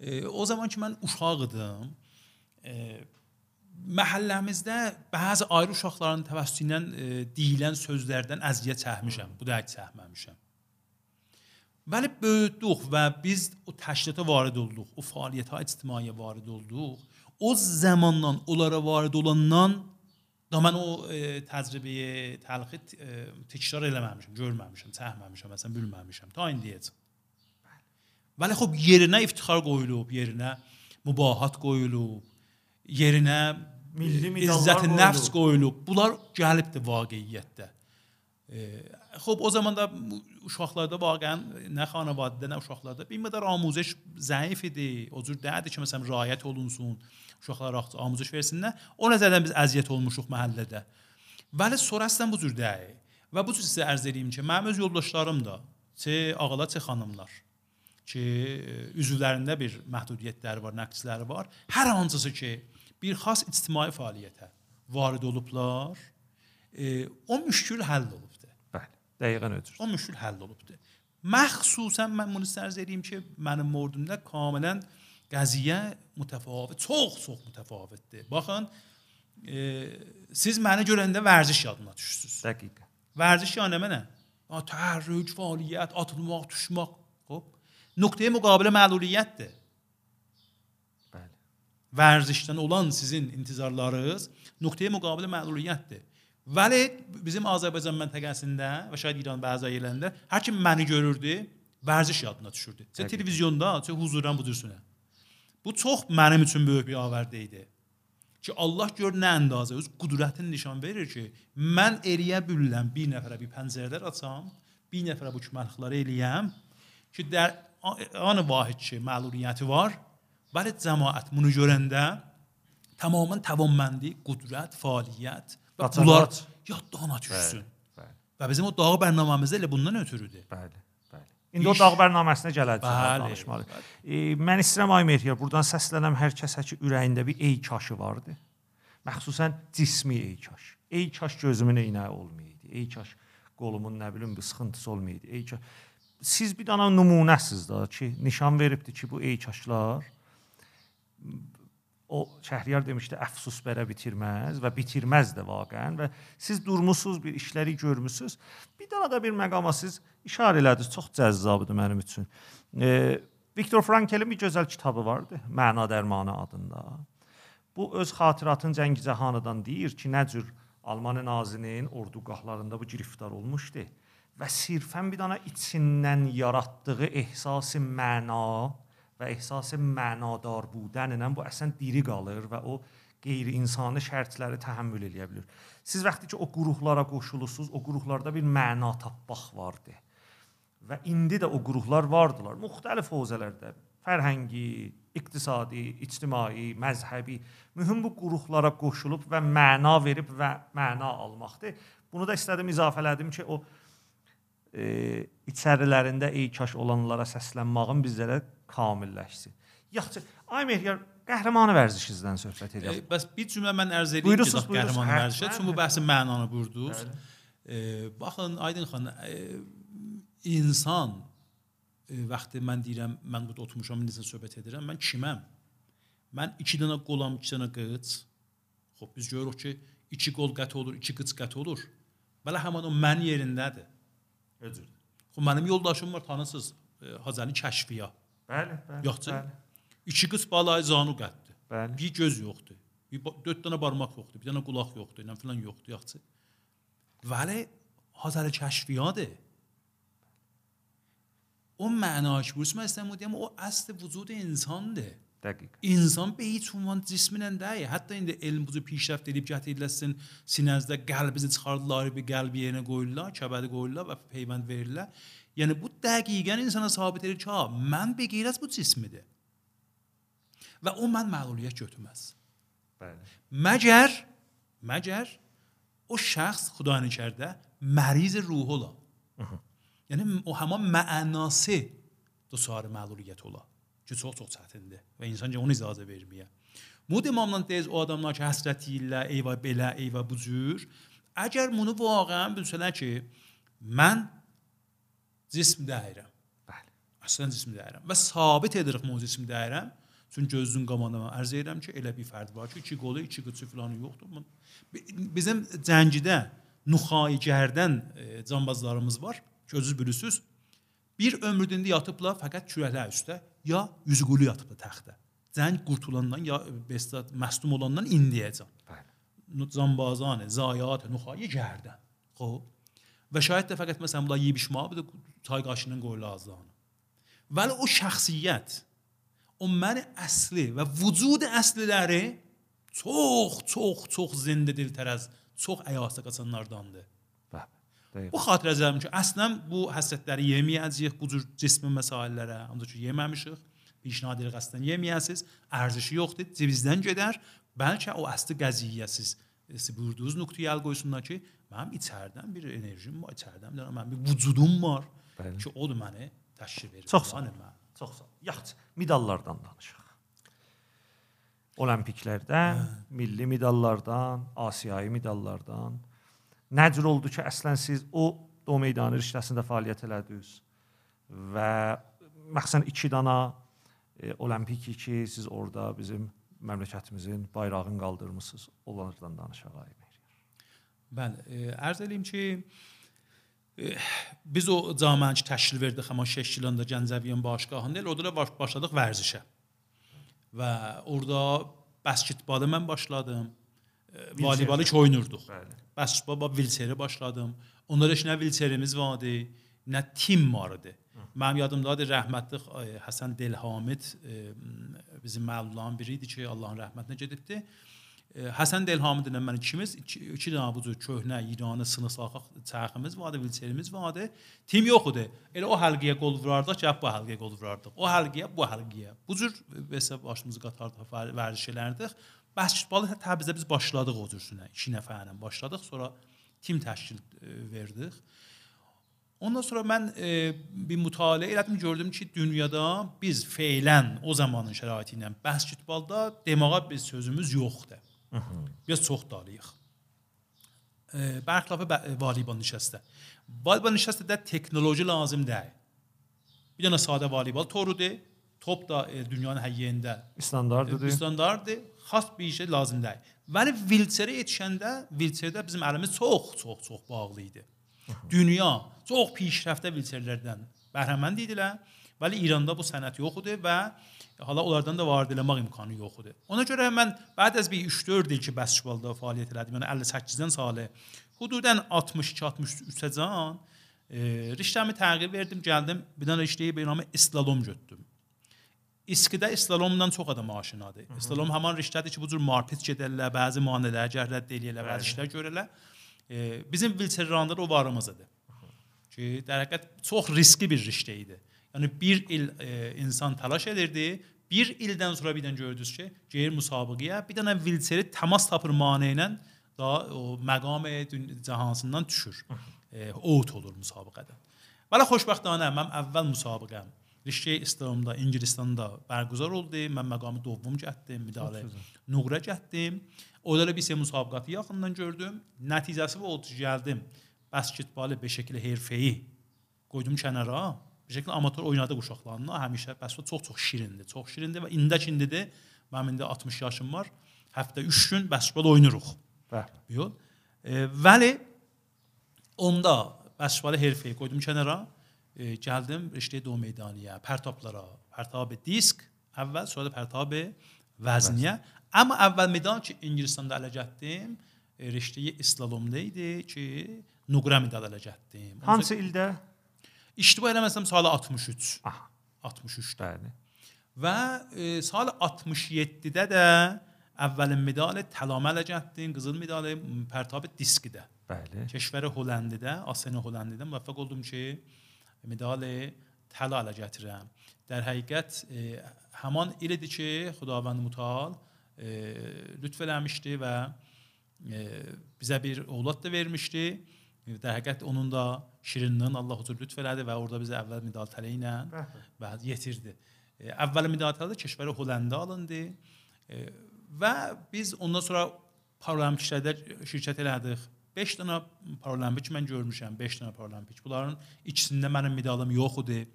E, o zaman ki mən uşaq idim. E, məhəlləmizdə bəzi ayrı uşaqların təvəssütü ilə e, deyilən sözlərdən əziyyət çəkmişəm. Bu da çəkməmişəm. Bəli böyüdük və biz o təşkilata varid olduq, o fəaliyyətə ictimaiyə varid olduq. O zamandan onlara varid olandan da mən o e, təcrübəyə təlxi e, təkrar eləməmişəm, görməmişəm, çəkməmişəm, məsələn bilməmişəm ta indiyəcə. Bəli, xop yerinə iftixar qoyulub, yerinə mübahat qoyulub, yerinə Milli medallar izzət-i nəfs qoyulub. qoyulub. Bunlar gəlibdi vaqiiyyətdə. خب o zaman da uşaqlarda vaqəən nə xanavadədə, nə uşaqlarda bir qədər amuzəş zəif idi. O cür deyildi ki, məsələn, riayət olunsun, uşaqlara amuzəş versinlər. O nəzərdən biz əziyyət olmuşuq məhəllədə. Bəli, sonrasından bu cür deyil. Və bu cür sizə ərz edeyim ki, mənim öz yoldaşlarım da, çə ağalar, çə xanımlar ki, üzvlərində bir məhdudiyyətləri var, nəqsləri var. Hər hansısı ki, bir xas ictimai fəaliyyətə varid olublar, e, o müşkül həll olub. Dəqiqən ötür. O müşkül həll olubdur. Məxsusən mən bunu sərz edeyim ki, mənim mordumda kamilən qəziyyə mütəfavit, çox çox mütəfavitdir. Baxın, e, siz məni görəndə vərziş yadına düşürsüz. Dəqiq. Vərziş yəni mənə? Təhərrüc, fəaliyyət, atılmaq, düşmək, xop. Nöqtəyə müqabilə məluliyyətdir. Bəli. Vərzişdən olan sizin intizarlarınız nöqtəyə müqabilə məluliyyətdir. Vəli bizim Azərbaycan məntəqəsində və şaid İran bəzi yerlərində hər kim məni görürdü, vərziş yadına düşürdü. Çə televizyonda, çə huzuran bu cürsünə. Bu çox mənim üçün böyük bir avərdə idi. Ki Allah gör nə əndazə öz qüdrətini nişan verir ki, mən eriyə bilirəm bir nəfərə bir pəncərələr açam, bir nəfərə bu küməlikləri eləyəm ki, der an vahid ki, məluliyyəti var. Bəli cəmaət bunu görəndə tamamilə təvamməndi, qüdrət, fəaliyyət Və bunlar yaddan düşsün. Bəli. Və bizim o dağ bərnaməmizdə elə bundan ötürüdür. Bəli. İndi İş... o dağ bərnaməsinə gələcəyik danışmalı. E, mən istəyirəm ay Mehriya, burdan səslənəm hər kəsə ki, ürəyində bir ey kaşı vardı. Məxsusən cismi ey kaş. Ey kaş gözümün eynəyi olmayaydı. Ey kaş qolumun nə bilim bir sıxıntısı olmayaydı. Ey kaş siz bir dana nümunəsiz də ki, nişan veribdi ki, bu ey kaşlar o Şəhriyar demişdi əfsus bərə bitirməz və bitirməz də vaqəən və siz durmusunuz bir işləri görmüsüz. Bir dənə də bir məqama siz işarə elədiniz. Çox cəzzabdır mənim üçün. E, Viktor Frankelin bir gözəl kitabı vardı, Məna dərmanı adında. Bu öz xatirətin Cəngizəhanıdan deyir ki, nə cür Almaniya nazirinin ordugahlarında bu giriftar olmuşdu və sirfən bir dənə içindən yaratdığı ehsası məna və ehsası mənadar budənlə bu əslən diri qalır və o qeyri-insani şərtləri təhəmmül eləyə bilər. Siz vaxtı ki o qruhlara qoşulusunuz, o qruhlarda bir məna tapmaq vardı. Və indi də o qruhlar vardılar, müxtəlif hövzələrdə, fərhəngi, iqtisadi, ictimai, məzhəbi, mühüm bu qruhlara qoşulub və məna verib və məna almaqdır. Bunu da istədim izafələdim ki, o e, içərilərində ey kaş olanlara səslənmağın bizlərə kamilləşsin. Yaxşı, ay Mehriyar qəhrəmanı vərzişinizdən söhbət edirəm. E, bəs bir cümlə mən ərz edeyim ki, qəhrəmanı hə, vərzişə, çünki bu bəhsin mənanı burdunuz. E, baxın Aydın xanım, e, insan e, vaxtı mən deyirəm, mən burada oturmuşam, necə söhbət edirəm, mən kiməm? Mən 2 dənə qolam, 2 dənə qıç. Xoş biz görürük ki, 2 qol qət olur, 2 qıç qət olur. Belə həmin o mən yerindədir. Özür. Xoş mənim yoldaşım var, tanısınız, e, Hazani Kəşfiya. Bəli, bəli. Yoxsa? Bəli. İki qız balay zanu qəddir. Bəli. Bir göz yoxdur. Bir dörd dənə barmaq yoxdur, bir dənə qulaq yoxdur, ilə filan yoxdur, yaxçı. Vəli Hazar kəşfiyadır. O mənاش بورس من استمودیم o اصل وجود insandır. Dəqiq. İnsan به هیچ عنوان cisminlə deyil. Hətta indi elm buzu پیشرفت edib gətirilsin, sinəzdə qəlbinizi çıxardılar, bir qəlbi yerinə qoyurlar, kəbədi qoyurlar və peyvənd verirlər. Yəni bu dəqiqən insana sabit edir ki, ha, mən bir qeyr az bu cismidir. Və o mən məluliyyət götürməz. Bəli. Məgər məgər o şəxs xudayın içərdə məriz ruh ola. Yəni o həmin mənası dosarı məluliyyət ola. Ki çox çox çətindir və insan onu icazə verməyə. Bu demamla tez o adamlar ki, həsrəti ilə, eyvə belə, eyvə bu cür, əgər bunu vaqəən bilsələr ki, mən cism deyirəm. Bəli. Əslən cism deyirəm və sabit edirik bu cism deyirəm. Çünki gözün qabağında ərz edirəm ki, elə bir fərd var ki, iki qolu, iki qıçı falan yoxdur. Bizim cəngidə nuxayigərdən e, cambazlarımız var. Gözünüz bilirsiniz. Bir ömründə yatıblar fəqət kürəklər üstə ya yüzüqulu yatıblar təxtə. Cəng qurtulandan ya bestad məsdum olandan indiyəcən. Bəli. Cambazanə, zayat, nuxayigərdən. Xoş. Və şayət də fəqət məsələn bunlar yeyib içmə, də çay qaşının qoyula azlanı. Vəli o şəxsiyyət, o mən əsli və vücud əsliləri çox, çox, çox zində diltərəz, çox əyasa qaçanlardandır. Bu xatirəcələrim ki, əslən bu həsrətləri yeməyəcəyik bu cür cismi məsələlərə, ancaq ki, yeməmişik. Pişnahad edir qəsdən yeməyəsiz, ərzişi yoxdur, cibinizdən gedər. Bəlkə o əsli qəziyyəsiz siz buyurduğunuz nöqtəyə əl qoysunlar ki, mənim içərdən bir enerjim var, içərdən bir mənim bir vücudum var Bəli. ki, o məni təşkil verir. Çox sağ ol. Mən. Çox sağ ol. Yaxşı, medallardan danışaq. Olimpiklərdən, milli medallardan, Asiyayı medallardan nə cür oldu ki, əslən siz o Doğu meydanı riştəsində fəaliyyət elədiniz və məxsən 2 dana e, olimpik ki, siz orada bizim məmləkətimizin bayrağını qaldırmısınız. Onlardan danışaq ayıb. Bəli, e, ərz eləyim ki, e, biz o camiəni ki, təşkil verdik həmin 6 ilində Gəncəviyin başqahında, elə orada da baş, başladıq vərzişə. Və orada basketbalı mən başladım. E, Voleybalı ki oynurduq. Bəli. Basketbal vilçeri başladım. Onlarda heç nə vilçerimiz vardı, nə tim vardı. Mənim yadımdadır rəhmətli e, Həsən Delhamid e, bizim məlumatların biri idi ki, Allahın rəhmətinə gedibdi. Həsən Delhamid ilə mən ikimiz iki, iki dənə bu cür köhnə İranı sınıq salxaq çarxımız vardı, vilçerimiz vardı. Tim yox idi. Elə o həlqəyə qol vurardıq ki, bu həlqəyə qol vurardıq. O həlqəyə, bu həlqəyə. Bu cür hesab başımızı qatardıq, vərdiş elərdik. Basketbalı Təbrizdə biz başladıq o cürsünə. 2 nəfərlə başladıq, sonra tim təşkil e, verdik. Ondan sonra mən e, bir mütaliə elədim, gördüm ki, dünyada biz feylən o zamanın şəraiti ilə basketbolda demağa bir sözümüz yoxdur. Biz çox dalıyıq. E, Bərxilafı voleybol nişəstə. Voleybol nişəstədə texnoloji lazım deyil. Bir dənə sadə voleybol torudur. Top da e, dünyanın hər yerində standartıdır. standartdır. Xas bir şey lazım deyil. Vəli vilçerə yetişəndə vilçerdə bizim əlimiz çox, çox, çox bağlı idi. Dünya çox pişrəftə vilçerlərdən bəhrəmənd idilər. Vəli İranda bu sənət yox idi və hala onlardan da vardı eləmək imkanı yox idi. Ona görə mən bəd az bir 3-4 il ki, basketbolda fəaliyyət elədim. Yəni 58-dən salı hududən 62-63-ə can e, riştəmi təğyir verdim, gəldim. Bir dənə riştəyi bir namı islalom götürdüm. İskidə islalomdan çox adam aşinadır. İslalom həmin riştədir ki, bu cür marpit gedərlər, bəzi maneələr cərrət eləyirlər, bəzi işlər görürlər. E, bizim Vilçerranda o varımız idi. Ki, həqiqət çox riskli bir riştə idi. Yəni bir il e, insan təlaş edirdi. Bir ildən sonra birdən gördünüz ki, gəlir müsabiqəyə, bir dənə vilçeri təmas tapır mane ilə da o məqam cəhansından düşür. E, out olur müsabiqədən. Bəli xoşbəxtanə mən əvvəl müsabiqəm Rişi İslamda İngilistanda bərqərar oldu. Mən məqamı dovom gətdim, müdalə nöqrə gətdim. Orada bir sər müsabiqəti yaxından gördüm. Nəticəsi oldu gəldim. Basketbolu beşəkli herfeyi qoydum kənara. Bir şəkildə amatör oynadıq uşaqlarla. Həmişə basketbol çox-çox şirindir. Çox şirindir və indək indidir. Mənim indi 60 yaşım var. Həftə 3 gün basketbol oynuruq. Bəli. Yox. E, vəli onda basketbalı hərfəyi qoydum kənara. E, gəldim riştə do meydaniyə, pərtaplara, pərtab disk, əvvəl sonra pərtab vəzniyə. Amma əvvəl medal ki İngilistanda ələ getdim, e, riştəyi islalomda idi ki, Nuqra medal ələ getdim. Hansı ildə? İştiba eləməsəm salı 63. Aha. 63. Bəli. Və e, salı 67-də də əvvəlin medalı Təlama Ələcəddin qızıl medalı Pərtabi Diskidə. Bəli. Keşvəri Hollandidə, Asena Hollandidə müvəffəq oldum ki, medalı Təla ilə gətirəm. Dər həqiqət e, həman il idi ki, Xudavənd Mutal e, lütf eləmişdi və e, bizə bir oğlad da vermişdi. در həqiqət onun da şirindən Allah huzur lütf elədi və orada bizə əvvəl medal tələ ilə və yetirdi. E, əvvəl medal tələ kəşvər Hollanda alındı. E, və biz ondan sonra paralimpiklərdə şirkət elədik. 5 dənə paralimpik mən görmüşəm, 5 dənə paralimpik. Bunların ikisində mənim medalım yox idi.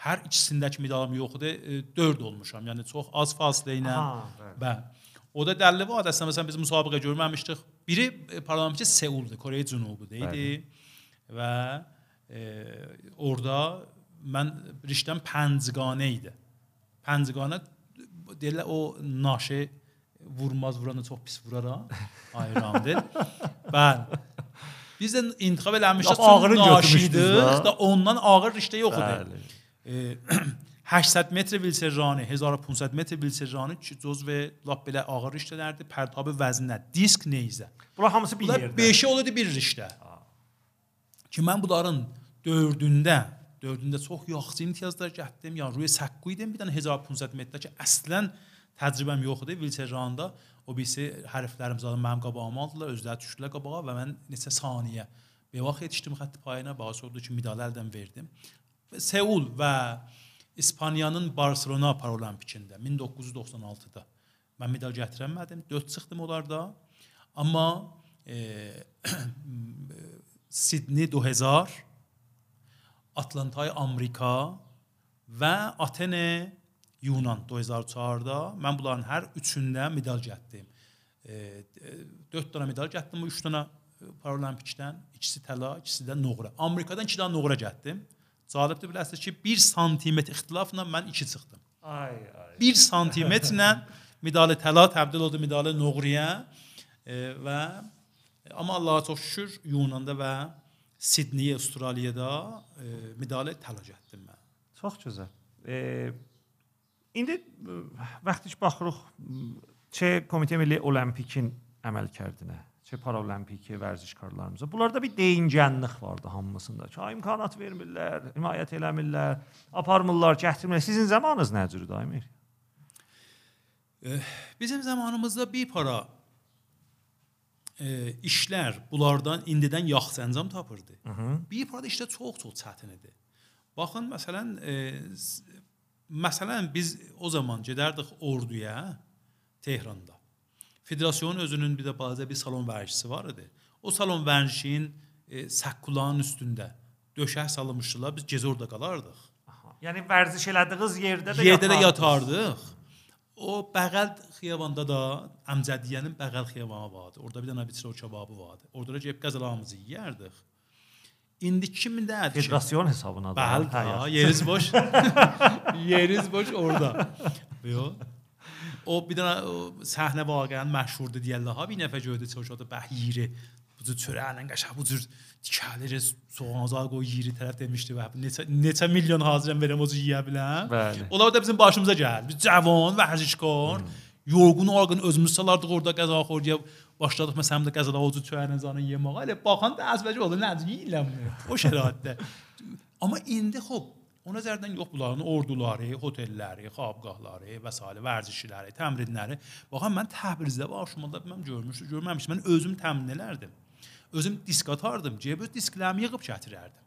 Hər ikisindəki medalım yox idi. 4 olmuşam. Yəni çox az fasilə ilə. Bəli. O او در دلیل واد است مثلا بیز مسابقه جور می‌شد بیه پارلمانچه سئول ده کره جنوبی ده ایدی؟ و اوردا من ریشتم پنزگانه ایده. پنزگانه دلیل او ناشه ورماز ورانا چوک پیس ورارا ایران ده بل بیز انتخاب لنمشد چون ناشیده دا اوندان آغر ریشته یخده 800 metr vilçerrani, 1500 metr vilçerrani ki, cüz və lap belə ağır riştələrdir. Pərtabı vəzinə, disk neyzə. Bunlar hamısı bir Bunlar yerdə. 5-i olurdu bir riştə. ki mən bunların 4-ündə 4-ündə çox yaxşı imtiyazlar gətirdim. Yəni ruy səqqu idim. Bir dənə 1500 metrdə ki, əslən təcrübəm yox idi. Vilçeranda o birisi hərflərimizi alıb mənim qabağıma aldılar, özləri düşdülər qabağa və mən neçə saniyə vaxt yetişdim xətt payına, bax oldu ki, medal əldən verdim. Seul və İspaniyanın Barcelona Paralimpikində 1996-da mən medal gətirəmədim. 4 çıxdım onlarda. Amma e, Sydney 2000, Atlantay Amerika və Atene Yunan 2004-da mən bunların hər üçündə medal gətirdim. 4 dənə medal gətirdim, 3 dənə Paralimpikdən, ikisi təla, ikisi də noğra. Amerikadan 2 dənə noğra gətirdim. Cəlibdir biləsiniz ki, 1 sm ixtilafla mən 2 çıxdım. Ay ay. 1 sm-lə medalı təla təbdil oldu medalı noğriyə e, və amma Allaha çox şükür Yunanda və Sidney, Avstraliyada e, medalı təla gətirdim mən. Çox gözəl. E, indi vaxtı baxırıq Çe Komitə Milli Olimpikin əməlkardinə, Çe Paralimpik vərzişkarlarımıza. Bunlarda bir deyingənlik vardı hamısında. Ki, imkanat vermirlər, himayət eləmirlər, aparmırlar, gətirmirlər. Sizin zamanınız nə cürdür Aymir? Bizim zamanımızda bir para e, işlər bunlardan indidən yaxşı əncam tapırdı. Hı -hı. Bir para işlər çox-çox çətin idi. Baxın, məsələn, e, məsələn biz o zaman gedərdik orduya Tehranda. Federasiyanın özünün bir də balaca bir salon vərzişi var idi. O salon vərzişinin e, sakkulanın üstündə döşək salınmışdılar. Biz gecə orada qalardıq. Aha. Yəni vərziş elədiyiniz yerdə də Yerdə də yatardınız. yatardıq. O Bəğəl xiyabanda da Əmcədiyyənin Bəğəl xiyabanı vardı. Orada bir dənə biçro kebabı vardı. Orada da gəlib qəzalarımızı yeyərdik. İndi 2000-dədir. ki- Federasiyon hesabına da. Bəli, Hə, yeriz boş. yeriz boş orada. Yo. O bir dənə o səhnə vaqiən məşhurdur deyirlər. Ha bir nəfər gördü çoşadı bəhiri. Bu cür çörəklə qəşəng bu cür tikəlir, soğanlar qoy yeri tərəf demişdi və neçə neçə milyon hazıram verəm o cür yeyə biləm. Bəli. Onlar da bizim başımıza gəldi. Biz cavan, vərzişkar, yorğun orqan özümüz salardıq orada qəzaxorcuya başladıq məsələn də qəzada o cür çörəklə zanı yeməyə. Elə baxan da əzbəcə oldu, nə yeyirəm. O şəraitdə. Amma indi xop o nəzərdən yox bunların orduları, hotelləri, xabqahları və s. vərzişləri, təmrinləri. Baxın mən Təbrizdə başımda bilməm görmüşdüm, görməmişdim. Mən özüm təmin elərdim. Özüm disk atardım, cəbə disklərimi yığıb gətirərdim.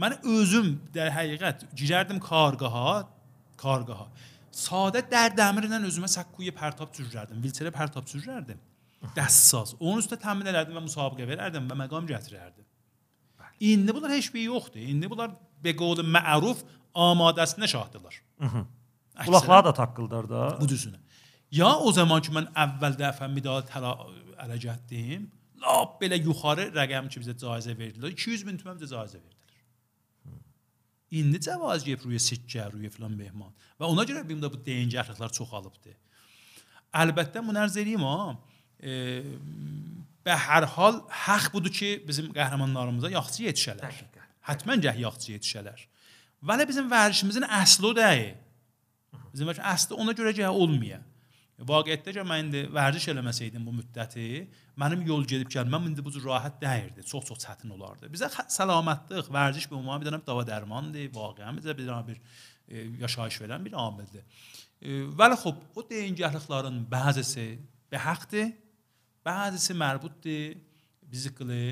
Mən özüm də həqiqət girərdim karqaha, karqaha. Sadə dərdəmirlə özümə səkkuyə pərtab sürərdim, vilçələ pərtab sürərdim. Dəssas. Onun üstə təmin elərdim və müsabiqə verərdim və məqam gətirərdim. İndi bunlar heç bir yoxdur. İndi bunlar beqol məruf amadəsinə şahdılar. Qulaqları da taqqıldar da. bu düzünə. Ya o zaman ki mən əvvəl dəfə medal təla ələ getdim, lap belə yuxarı rəqəm ki bizə caizə verdilər. 200 min tümən bizə caizə verdilər. İndi cavaz gəlib ruyə sikkə, ruyə filan mehman. Və ona görə bizim də bu deyingərliklər çoxalıbdı. Əlbəttə bunu ərz edeyim ha. E, və hər hal haqq budur ki, bizim qəhrəmanlarımıza yaxşı yetişələr. Dəqiqən. Hətmən gəh yaxşı yetişələr. Vələ bizim vərdişimizin əsli o deyil. Bizim vərdiş əsli ona görə gəh olmaya. Vaqiətdə ki mən indi vərdiş eləməsəydim bu müddəti, mənim yol gedib gəlməm indi bu cür rahat deyildi. Çox-çox çətin olardı. Bizə səlamətlıq, vərdiş bir ümumi bir dənə dava dərmandır, vaqiən bizə bir dənə bir e, yaşayış verən bir amildir. E, vəli xop, o deyingəhliklərin bəzisi bəhəqdir, bəzisi mərbutdur biziqli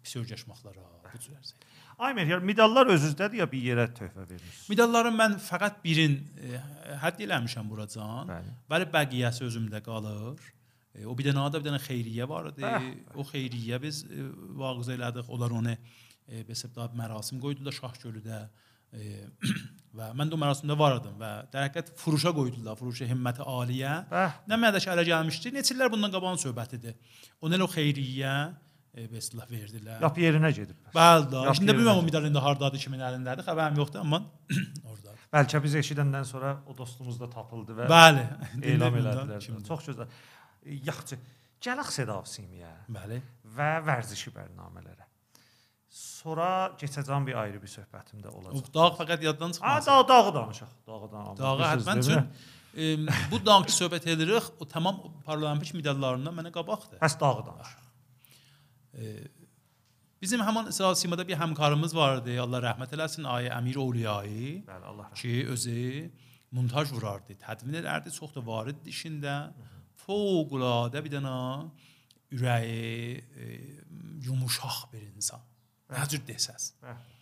pis öyrəşməklərə, bu cür ərzə. Aymir, yəni medallar özüzdədir ya bir yerə töhfə vermirsiniz? Medalların mən fəqət birin e, hədd eləmişəm buracan. Bəli. Bəli, bəqiyyəsi özümdə qalır. E, o bir dənə də bir dənə xeyriyyə var idi. Bəh, O xeyriyyə biz e, vağız elədik. Onlar onu e, besib da mərasim qoydular Şahgölüdə. E, və mən də o mərasimdə var idim və در həqiqət furuşa qoydular, furuşa himməti aliyə. Nə mədəş ələ gəlmişdi. Neçə illər bundan qabağın söhbətidir. Onun o xeyriyyə beslah verdilər. yap yerinə gedib. Bəli. Yap İçində yerinə bilmirəm o medal indi hardadır, kimin əlindədir, xəbərim yoxdur, amma orada. Bəlkə biz eşidəndən sonra o dostumuz da tapıldı və Bəli. dinlə elədilər. Çox gözəl. Yaxşı. Gələk Sedavsimiyə Bəli. və vərzişi bərnamələrə. Sonra keçəcəm bir ayrı bir söhbətimdə olacaq. dağ fəqət yaddan Ha, çıxmaz. dağ dağı danışaq. Dağı danışaq. Dağı həttən üçün bu dağ ki söhbət edirik, o tamam paralimpik medallarından mənə qabaqdır. Bəs dağı danışaq. Bizim həmin İsrail Simada bir həmkarımız vardı. Allah rəhmət eləsin, Ayə Əmir Oğliyayı Bəli, Allah rəhmət. ki, özü montaj vurardı, tədvin edərdi, çox da varid işində. Fövqəladə bir dənə ürəyi e, yumuşaq bir insan. Nə cür desəz. Bəli.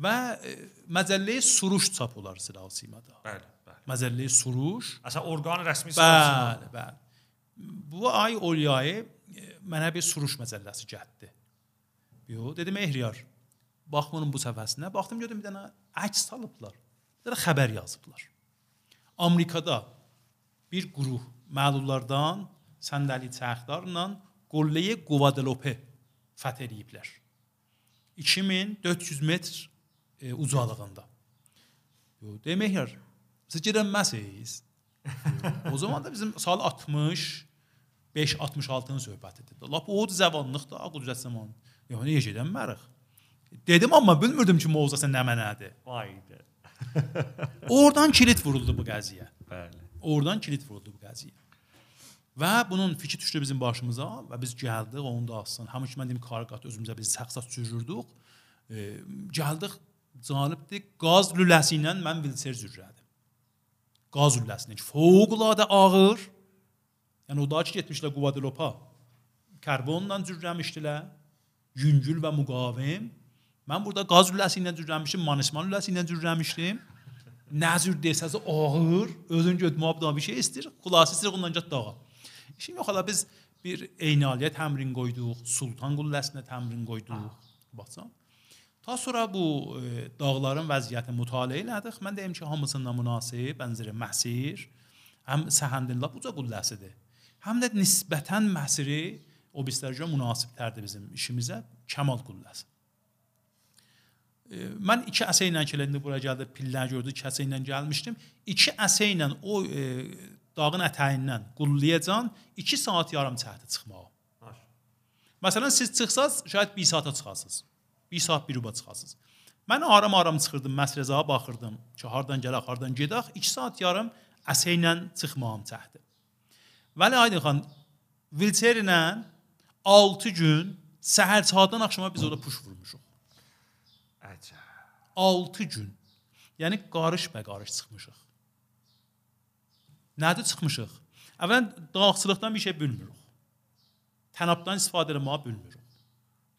Və e, məcəlləyə suruş çap olar İsrail Simada. Bəli, bəli. Məcəlləyə suruş Əsə orqan rəsmi. Bəli, bəli. Bu ay Olyayı e, mənə bir suruş məcəlləsi gəldi. Yo, dedim Ehriyar. Bax bunun bu səfəsinə. Baxdım gördüm bir dənə əks salıblar. Bir dənə xəbər yazıblar. Amerikada bir quruh məlullardan səndəli çərxdarla qolləyə Guadalupe fəth ediblər. 2400 metr e, ucalığında. Yo, demək yar. Siz gedənməsiz. o zaman da bizim sal 60 5 66-nın söhbətidir. Lap o zəvanlıq da qudrət zamanı. Yəni necə gedənmərik. Dedim amma bilmirdim ki, mövzusu nə mənadır. Vaydı. Oradan kilit vuruldu bu qəziyə. Bəli. Oradan kilit vuruldu bu qəziyə. Və bunun fikri düşdü bizim başımıza və biz gəldik onu da. Hamı ki mən deyim karqat özümüzə biz səxsat sürürdük. E, gəldik cəlibdir. Qaz lüləsi ilə mən vilçer zürrədim. Qaz lüləsini fövqəladə ağır. Yəni o da ki getmişlər Guadalupe. Karbonla zürrəmişdilər. Yüngül və müqavim. Mən burada qaz lüləsi ilə zürrəmişdim, manisman lüləsi ilə zürrəmişdim. Nəzür desəz ağır, özün götmə da bir şey istir. Xülasə istəyir ondan gət dağa. İşin yox hala biz bir eynaliyə təmrin qoyduq, Sultan qülləsinə təmrin qoyduq. Baxsan. Ta sonra bu e, dağların vəziyyətini mütaliə elədik. Mən deyim ki, hamısından münasib, bənzəri Məsir, həm Səhəndin lap uca qülləsidir. Həm də nisbətən Məsiri o bizlərə münasiblərdir bizim işimizə, Kəmal qülləsi. E, mən 2 əsə ilə kələndə bura gəldi, pillər gördü, 2 əsə ilə gəlmişdim. 2 əsə ilə o e, dağın ətəyindən qullayacağam 2 saat yarım çəkdi çıxmağa. Məsələn siz çıxsaz şayad 1 saata çıxasınız. 1 saat bir ruba çıxasınız. Mən aram-aram çıxırdım, məsrəzəyə baxırdım ki, hardan gələk, hardan gedək. 2 saat yarım əsə ilə çıxmağım çəkdi. Vəli Aydın xan Vilçer ilə 6 gün səhər saatdan axşama biz orada puş vurmuşuq. Əcəb. 6 gün. Yəni qarış bə qarış çıxmışıq. Nədir çıxmışıq? Əvvələn dağçılıqdan bir şey bilmirik. Tənabdan istifadə etməyi bilmirik.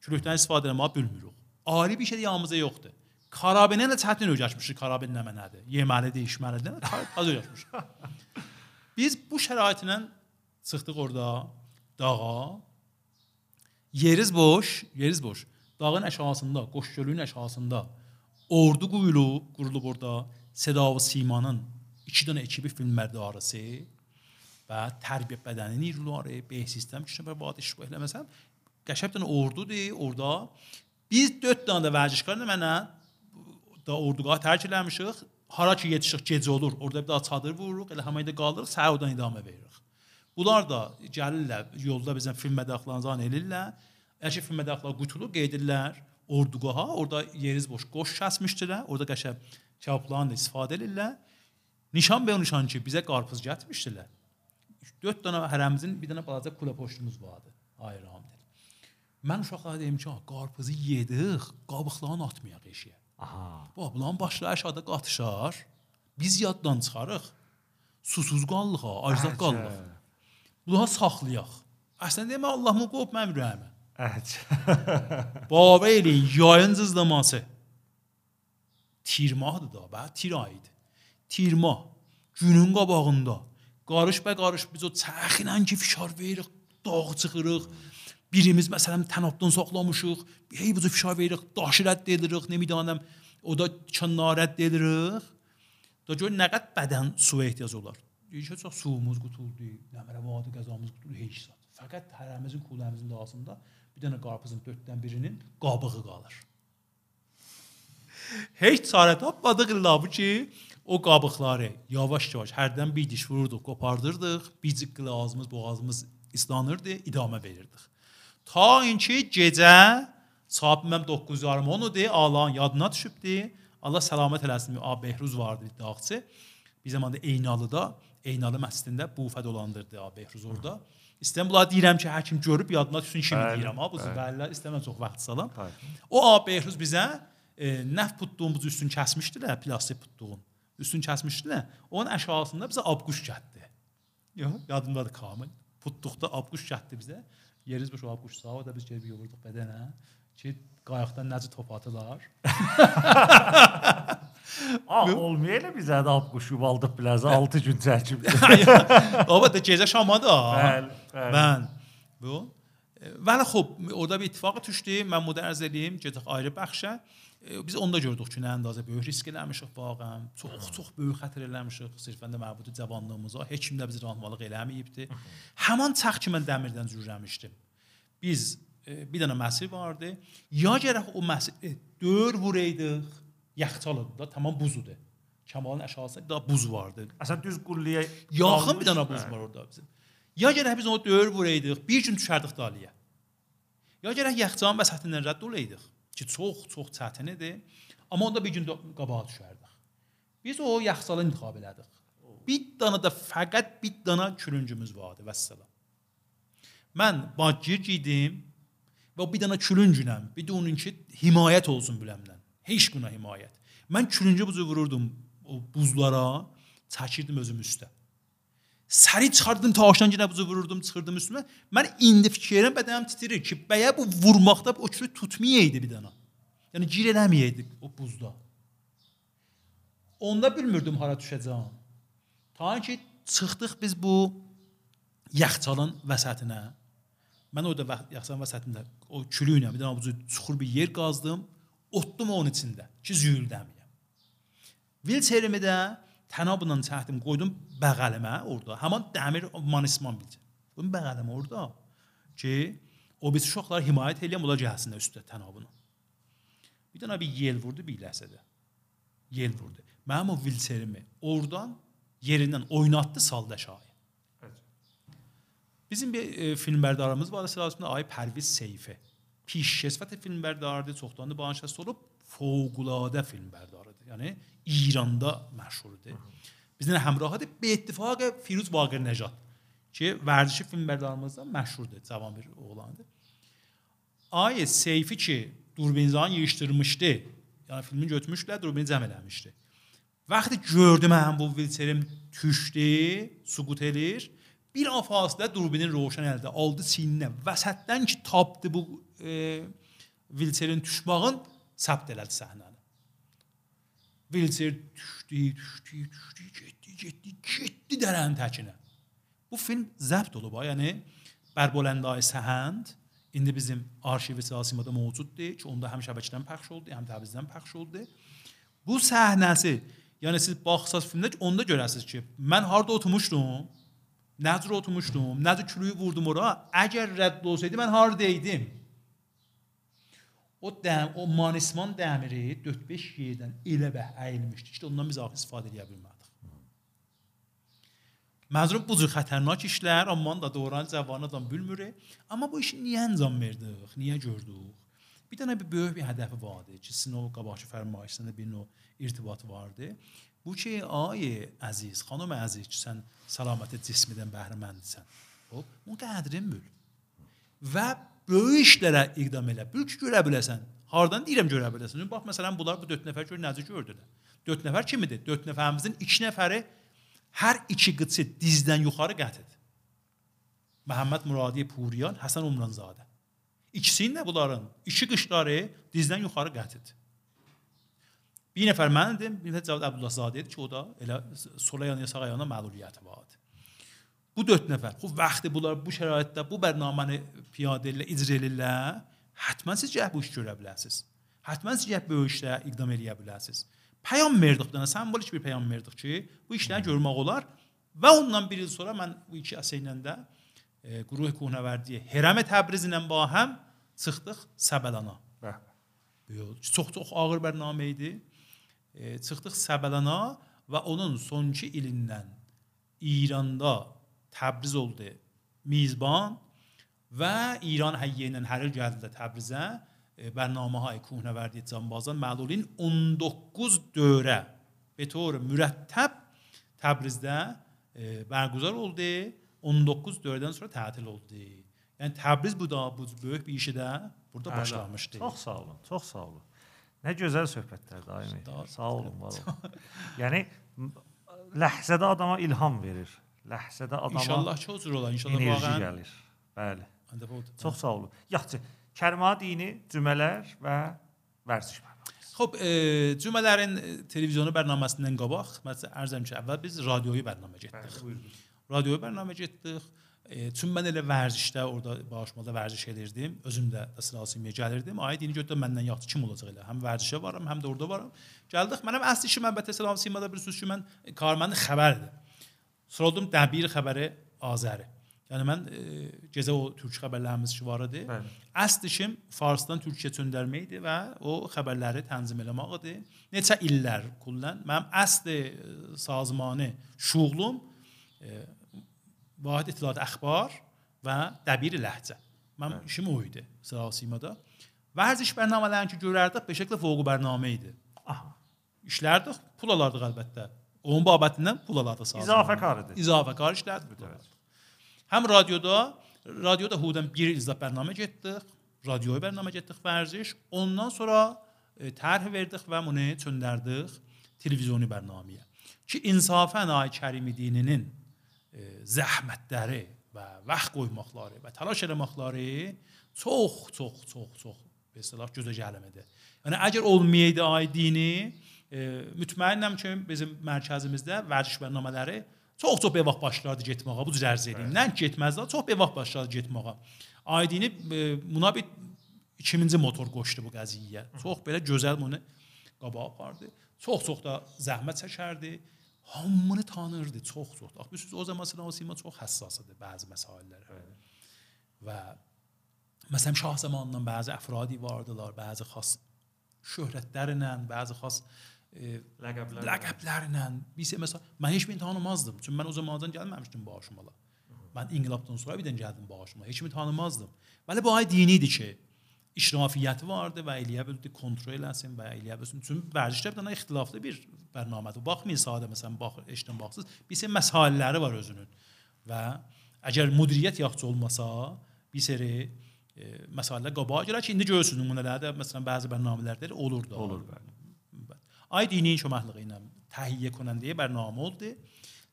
Külükdən istifadə etməyi bilmirik. Ali bir şey yanımızda yoxdur. Karabinə ilə çətin öyrəşmişik. Karabin nə mənadır? Yeməlidir, içməlidir. Az öyrəşmişik. Biz bu şəraitlə çıxdıq orada dağa. Yeriz boş, yeriz boş. Dağın aşağısında, Qoş gölünün aşağısında ordu quyulub, qurulub orada Seda və Simanın iki dənə ekibi filmlərdə arası və tərbiyə bədəni nirluları, B sistem ki, bir vadi işbah eləməsəm, qəşəng dənə ordudur orada. Biz 4 dənə də vərzişkarla mənə da orduğa tərk eləmişik. Hara ki yetişik gecə olur, orada bir daha çadır vururuq, elə həməydə qalırıq, səhər oradan idamə veririk. Bunlar da gəlirlər, yolda bizə film mədəxlanızan elirlər. Ki film mədəxlar qutulu qeydirlər orduğa, orada yeriz boş qoş kəsmişdilər, orada qəşəng kağıtlarla istifadə edirlər. Nişan bey nişan ki bizə qarpız gətirmişdilər. 4 dənə hərəmizin bir dənə balaca kula poştumuz vardı. Ayram dedi. Mən uşaqlara dedim ki, qarpızı yedik, qabıqlarını atmayaq eşiyə. Aha. Bax, bunların başları aşağıda qatışar. Biz yaddan çıxarıq. Susuz qallıq, acda qallıq. Bunları saxlayaq. Əslində demə Allahmı qop mənim ürəyimə. Baver eləyin, yayın cızlaması. Tirmahdır da, bə, tir ayıdır. Tirmah günün qabağında qarış bə qarış biz o çəxinə ki fişar veririk, dağ çıxırıq. Birimiz məsələn tənabdan saxlamışıq, hey bu fişar veririk, daşı rədd edirik, nemidanəm, o da kənar rədd edirik. Da gör nə qədər bədən suya ehtiyac olar. Deyir ki, çox suyumuz qutuldu, nə mənə vadi qəzamız qutuldu, heç zat. Fəqət hərəmizin kuləmizin lazımda bir dənə qarpızın dörddən birinin qabığı qalır. Heç çarə tapmadıq illa bu ki, o qabıqları yavaş-yavaş hərdən bir diş vururduq, qopardırdıq, bicik ağzımız, boğazımız islanırdı, idamə verirdik. Ta inki gecə saat mənim 9:30 10-dur, Allahın yadına düşübdü. Allah səlamət eləsin. A Behruz vardı dağçı. Bir zamanda Eynalıda Eynalı məscidində bufə dolandırdı abi Behruz orada. Bunları deyirəm ki, həkim görüb yadına düşsün kimi Bəli, deyirəm ha bu zübəllər istəməm çox vaxt salam. Bəli. O abi Behruz bizə e, nəf putduğumuz üstün kəsmişdilər, plastik putduğun. Üstün kəsmişdilər. Onun aşağısında bizə abquş gətdi. Yox, yadımdadır kamil. Putduqda abquş gətdi bizə. Yeriz bu abquş sağa da biz gəlib yuvurduq bədənə ki, qayıqdan necə top atılar. A, olmayayla bizə də ab quşu aldıq biləz 6 gün çəkib. Baba da gecə şamada. Bəli, bəli. Mən bu e, Vəli xub, orada bir ittifaq düşdü. Mən bunu ərz edeyim, gedək ayrı bəxşə. E, Biz onda gördük ki, nə əndazə böyük risk eləmişik vaqəən. Çox çox böyük xətər eləmişik. Sirfən də məbudu cavanlığımıza heç kim də bizi rahmanlıq eləməyibdi. Həmin çax ki mən dəmirdən zürrəmişdim. Biz e, bir dənə məsir vardı. Ya gərək o məsir e, dör vuraydıq. Yaxçalıdır da, tamam buzudur. Kamalın aşağısında da buz vardı. Əsən düz qulliyə Yaxın bir dənə buz var orada bizim. Ya gərək biz onu döyür vuraydıq, bir gün düşərdik daliyə. Ya gərək yaxçanın vəsətindən rədd olaydıq ki, çox çox çətin idi. Amma onda bir gün də qabağa düşərdik. Biz o yaxçalı intiqab elədik. Bir dana da fəqət bir dana külüncümüz vardı vəssalam. Mən bacır giydim və bir dana külüncünəm. Bir də onun ki himayət olsun biləmdən. Heç quna himayət. Mən külüncü buzu vururdum o buzlara, çəkirdim özüm üstə. Səri çıxardım taşdan yenə buzu vururdum, çıxırdım üstümə. Mən indi fikirlərim bədənim titrir ki, bəyə bu vurmaqda o külü tutmayaydı bir dana. Yəni gir eləməyəydi o buzda. Onda bilmirdim hara düşəcəm. Ta ki çıxdıq biz bu yaxçalın vəsətinə. Mən orada yaxçalın vəsətində o külü ilə bir dənə buzu çuxur bir yer qazdım, otdum onun içində ki züyüldəməyəm. Vilçerimi də tənabla çəkdim, qoydum bəğəlimə orada. Həmin dəmir manisman bilcə. Qoydum bəğəlimə orada ki, o biz uşaqlar himayət eləyəm, onlar gəlsinlər üstə tənabına. Bir dənə bir yel vurdu bir ləhsədə. Yel vurdu. Mənim o vilçerimi oradan yerindən oynatdı saldı aşağı. Bizim bir e, filmberdarımız var sırasında Ay Pərviz Seyfi. Filmberdarıdır, çoxdan da bağışlasız olub, fövqüladə filmberdarıdır. Yəni İranda məşhurdur. Bizdən həmrahıdır. Be ittifaq Firuz Baqir Nəcat ki, vərdişi filmberdarımızda məşhurdur, cavan bir oğlandır. Ay Seyfi ki, Durbinzan yığışdırmışdı. Yəni filmi götürmüşlər, Durbini cəm eləmişdi. Vaxtı gördüm mən bu vilçerim düşdü, suqut edir. Bir an fasilə durbinin roşan əldə aldı çiyninə. Vəsətdən ki tapdı bu e, vilçerin düşmağın səbt elədi səhnəni. Vilçer düşdü, düşdü, düşdü, getdi, getdi, getdi dərənin təkinə. Bu film zəbt olub, yəni Bərboləndai Səhənd indi bizim arşivi siyasımda mövcuddur ki, onda həm şəbəkədən pəxş oldu, həm Təbrizdən pəxş oldu. Bu səhnəsi, yəni siz baxsaz filmdə onda görəsiniz ki, mən harda oturmuşdum? Necə oturmuşdum? Necə külüyü vurdum ora? Əgər rədd olsaydı mən harda idim? O dəm, o manisman dəmiri 4-5 yerdən elə bə əyilmişdi. İşte ondan biz axı istifadə edə bilmədik. Məzrum bu cür xətərnak işlər, amma da doğran cavan adam bilmir. Amma bu işi niyə anlam verdik? Niyə gördük? Bir dənə bir böyük bir hədəfi vardı ki, sizin o qabaqçı fərmayışında bir növ irtibat vardı. Bu ki, ay əziz, xanım əziz ki, sən səlamət cismidən bəhrəməndisən. Hop, bu qədrin bil. Və böyük işlərə iqdam elə. Ki, görə biləsən. Hardan deyirəm görə biləsən? Bax məsələn bunlar bu 4 nəfər gör necə gördülər. 4 nəfər kimidir? 4 nəfərimizin 2 nəfəri hər iki qıçı dizdən yuxarı qətidir. Məhəmməd Muradi Puriyan, Həsən Umranzadə. İkisinin də bunların iki qışları dizdən yuxarı qətidir. Bir nəfər məndim, bir nəfər Cavad Əbdullahzadə idi ki, o da elə sol ayağına, sağ ayağına məluliyyəti vardı. Bu 4 nəfər. Xub vaxtı bunlar bu şəraitdə bu bərnaməni piyadə ilə icra edirlər, həttəmən siz gəh bu iş görə bilərsiniz. Həttəmən siz gəh bu işlə iqdam edə bilərsiniz. Peyam verdik dənə simvolik bir peyam verdik ki, bu işləri görmək olar və ondan bir il sonra mən bu iki əsərlə də e, Quruh Kuhnavərdiyə Hərəm Təbriz ilə ba həm çıxdıq Səbəlana. Yox, çox-çox ağır bərnamə idi. E, çıxdıq Səbəlana və onun sonuncu ilindən İranda Təbriz oldu mizban və İran həyyə ilə hər il gəldi Təbrizə e, bərnaməهای Kuhnavərdi Canbazan məlulin 19 dövrə به طور مرتب Təbrizdə e, berguzar oldu. 19 dövrdən sonra tətil oldu. Yəni Təbriz bu da bu böyük bir işi də burada Bəli. başlamışdı. Çox sağ olun, çox sağ olun. Nə gözəl söhbətlər daimi. Sağ- Sağ olun, var olun. yəni m- ləhzədə adama ilham verir. Ləhzədə adama İnşallah çox cür olar. İnşallah enerji vaqəən gəlir. Bəli. Çox sağ olun. Yaxşı. Kərima dini, cümlələr və vərziş. Xub, e, cümlələrin e, televizyonu bərnaməsindən qabaq, məsələn, ərzəm ki, əvvəl biz radioyu bərnamə getdik. buyurun. Radioyu bərnamə getdik. E, çünki mən elə vərzişdə orada bağışmada vərziş edirdim. Özüm də əsrasimiyə gəlirdim. Ay dini götür məndən yaxşı kim olacaq elə. Həm vərzişə varam, həm də orada varam. Gəldik. Mənim əsl işim əlbəttə Simada bir sözü mən karməndə xəbərdir. Soruldım dəbir xəbəri Azəri. Yəni mən e, gecə o türk xəbərlərimiz ki var idi. Bəli. Əsl işim farsdan türkçə çöndərmə idi və o xəbərləri tənzim eləmək idi. Neçə illər kullən mənim əsl e, sazmanı şuğlum e, Vahid İttilaat Əxbar və Dəbir Ləhcə. Mənim işim o idi Sıra Simada. Vərziş bərnamələrini ki görərdik, bir şəkildə fوق bərnamə idi. Aha. İşlərdik, pul alardıq əlbəttə. Onun babətindən pul alardıq sazman. İzafə karıdır. İzafə işlərdik. pul alardıq. Həm radioda, radioda hudan bir izah bərnamə getdik, radioya bərnamə getdik vərziş. Ondan sonra e, tərh verdik və bunu çöndərdik televizyonu bərnaməyə. Ki insafən ay Kərimi dininin e, zəhmətləri və vaxt qoymaqları və təlaş eləməkləri çox, çox, çox, çox be istilah gözə gəlmədi. Yəni əgər olmayaydı ay dini, e, mütməinnəm ki, bizim mərkəzimizdə vərdiş bərnamələri çox-çox vaxt başlardı getməyə bu cür ərz edeyim. Nə getməzlər, çox vaxt başlardı getməyə. Ay dini e, buna bir 2000-ci motor qoşdu bu qəziyyəyə. Çox belə gözəl bunu qabağa apardı. Çox-çox da zəhmət çəkərdi. Hamını tanırdı, çox-çox. Bax, bilirsiniz, o zaman Sinan Sima çox həssas idi bəzi məsələlərə. Və məsələn Şah zamanından bəzi əfradi vardılar, bəzi xas şöhrətlərlə, bəzi xas e, Ləqəblər. ləqəblərlə. Biz məsələn mən heç birini tanımazdım. Çünki mən o zamandan gəlməmişdim Bağışmala. Mən inqilabdan sonra birdən gəldim Bağışmala. Heç kimi tanımazdım. Bəli bu ay dini idi ki, işrafiyyəti vardı və eləyə bildi kontrol eləsin və eləyə bilsin. Çünki vərdişdə bir dənə ixtilaflı bir bərnamədir. Baxmayın sadə məsələn bax eşdən baxsız, bir sərə məsələləri var özünün. Və əgər müdiriyyət yaxşı olmasa, bir sərə e, məsələlər qabağa gələr ki, indi görürsünüz nümunələrdə məsələn bəzi elə olur da. Olur bəli. Dini köməkliyi ilə təhiyyə konandiyə bərnamə oldu.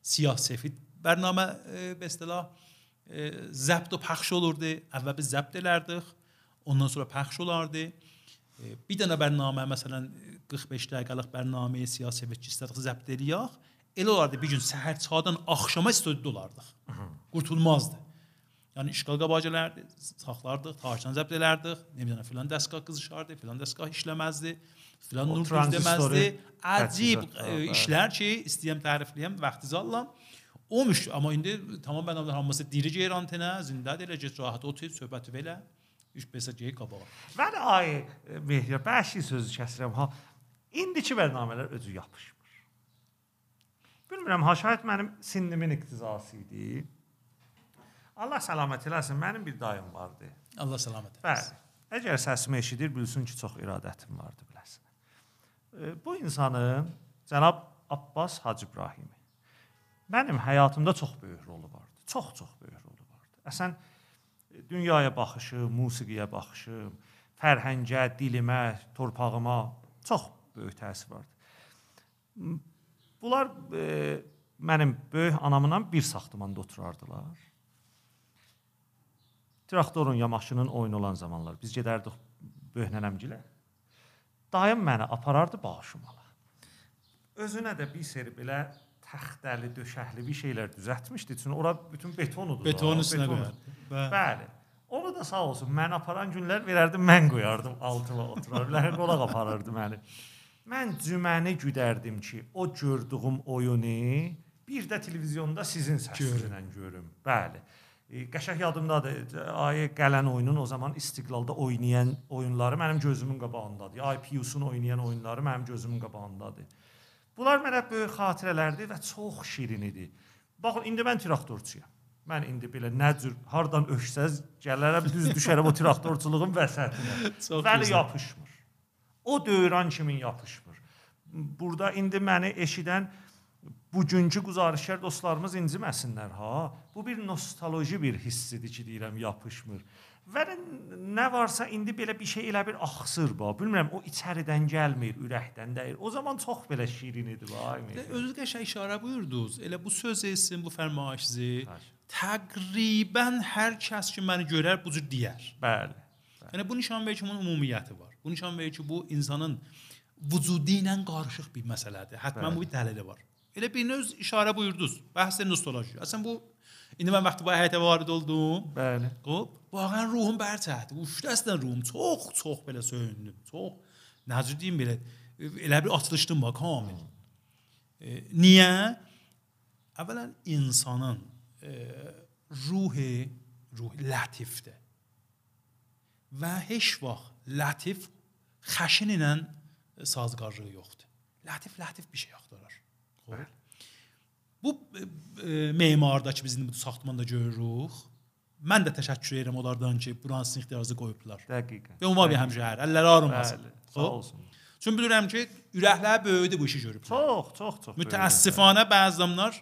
Siyah sefid bərnamə e, be istilah e, zəbt və pəxş olurdu. Əvvəl biz zəbt elərdik. Ondan sonra pəxş olardı. E, bir dənə bərnamə məsələn 45 dəqiqəlik bərnaməyə sefid istədik zəbt eləyək. Elə olardı bir gün səhər çağdan axşama studiyada olardıq. Qurtulmazdı. Yəni işğal qabağa gələrdi, saxlardıq, tarixdən zəbt edərdik. Nə bilim filan dəstgah qızışardı, filan dəstgah işləməzdi, filan nur deməzdi. Əcib bəli. işlər ki, istəyəm tərifləyəm, vaxtınızı alıram. Olmuş, amma indi tamam bənabər hamısı diri geyir antenə, zindədir, elə get rahat otur, söhbəti belə. Üç besə gey qabağa. Mən ay e, Mehdiyar bəşi sözü kəsirəm ha. İndiki bərnamələr özü yapışmır. Bilmirəm, ha şayət mənim sinnimin iqtizası idi. Allah səlamət eləsin. Mənim bir dayım vardı. Allah salamat Bəli. eləsin. Əgər səsimi eşidir, bilsin ki, çox iradətim vardı Bu insanın cənab Abbas Hacı İbrahimi mənim həyatımda çox böyük rolu vardı. Çox-çox böyük rolu vardı. Əsən e, dünyaya baxışım, musiqiyə baxışım, fərhəngə, dilimə, torpağıma çox böyük təsir vardı. Bunlar e, mənim böyük anamla bir saxtamanda oturardılar. Traktorun ya maşının oyun olan zamanlar biz gedərdik böyük nənəmgilə. Dayım məni aparardı bağışımala. Özünə də bir seri belə təxtəli, döşəkli bir şeylər düzəltmişdi. Çünki ora bütün betonudur. da, Betonun üstünə beton. qoyardı. Bəli. Bəli. Onu da sağ olsun mən aparan günlər verərdim, mən qoyardım altıma oturarlar. Qolaq aparardı məni. Mən cüməni güdərdim ki, o gördüyüm oyunu bir də televizyonda sizin səsinizlə görüm. Bəli. Qəşəng yadımdadır. Ayə gələn oyunun o zaman İstiqlalda oynayan oyunları mənim gözümün qabağındadır. Ay Piusun oynayan oyunları mənim gözümün qabağındadır. Bunlar mənə böyük xatirələrdir və çox şirin idi. Baxın, indi mən traktorçuyam. Mən indi belə nə cür hardan öşsəz gələrəm düz düşərəm o traktorçuluğun vəsətinə. Çox Bəli yapışmır. O dövran kimin yapışmır. Burada indi məni eşidən bugünkü quzarışkar dostlarımız inciməsinlər ha. Bu bir nostalji bir hissidir ki, deyirəm yapışmır. Və nə varsa indi belə bir şey elə bir axsır ba. Bilmirəm o içəridən gəlmir, ürəkdən deyil. O zaman çox belə şirin idi vay. Özünüz qəşəng işarə buyurdunuz. Elə bu söz sizin bu fərmayişinizi təqribən hər kəs ki məni görər bu cür deyər. Bəli. bəli. Yəni bu nişan verir ki, bunun ümumiyyəti var. Bu nişan verir ki, bu insanın vücudu ilə qarışıq bir məsələdir. Həttəmən bu bir dəlili var. Elə biriniz işarə buyurdunuz. Bəhsə nostalji. Əslən bu İndi mən vaxtı bu həyətə varid oldum. Bəli. Hop, vaqən ruhum bərçəhdi. Uçdu əslən ruhum. Çox, çox belə söyündüm. Çox. Necə deyim belə elə bir atılışdım bax kamil. E, niyə? Əvvələn insanın e, ruhi ruh latifdir. Və heç vaxt latif xəşin ilə sazqarlığı yoxdur. Latif latif bir şey axtarır. Xoş. Bu e, e, memardakı bizim bu saxtmanda görürük. Mən də təşəkkür edirəm onlardan ki, buranın sizin ixtiyarınızı qoyublar. Dəqiqən. Və ümumi həmşəhər, əlləri ağrımasın. Sağ olsun. Çünki bilirəm ki, ürəklər böyüdü bu işi görüb. Çox, çox, çox. Mütəəssifanə bəzi adamlar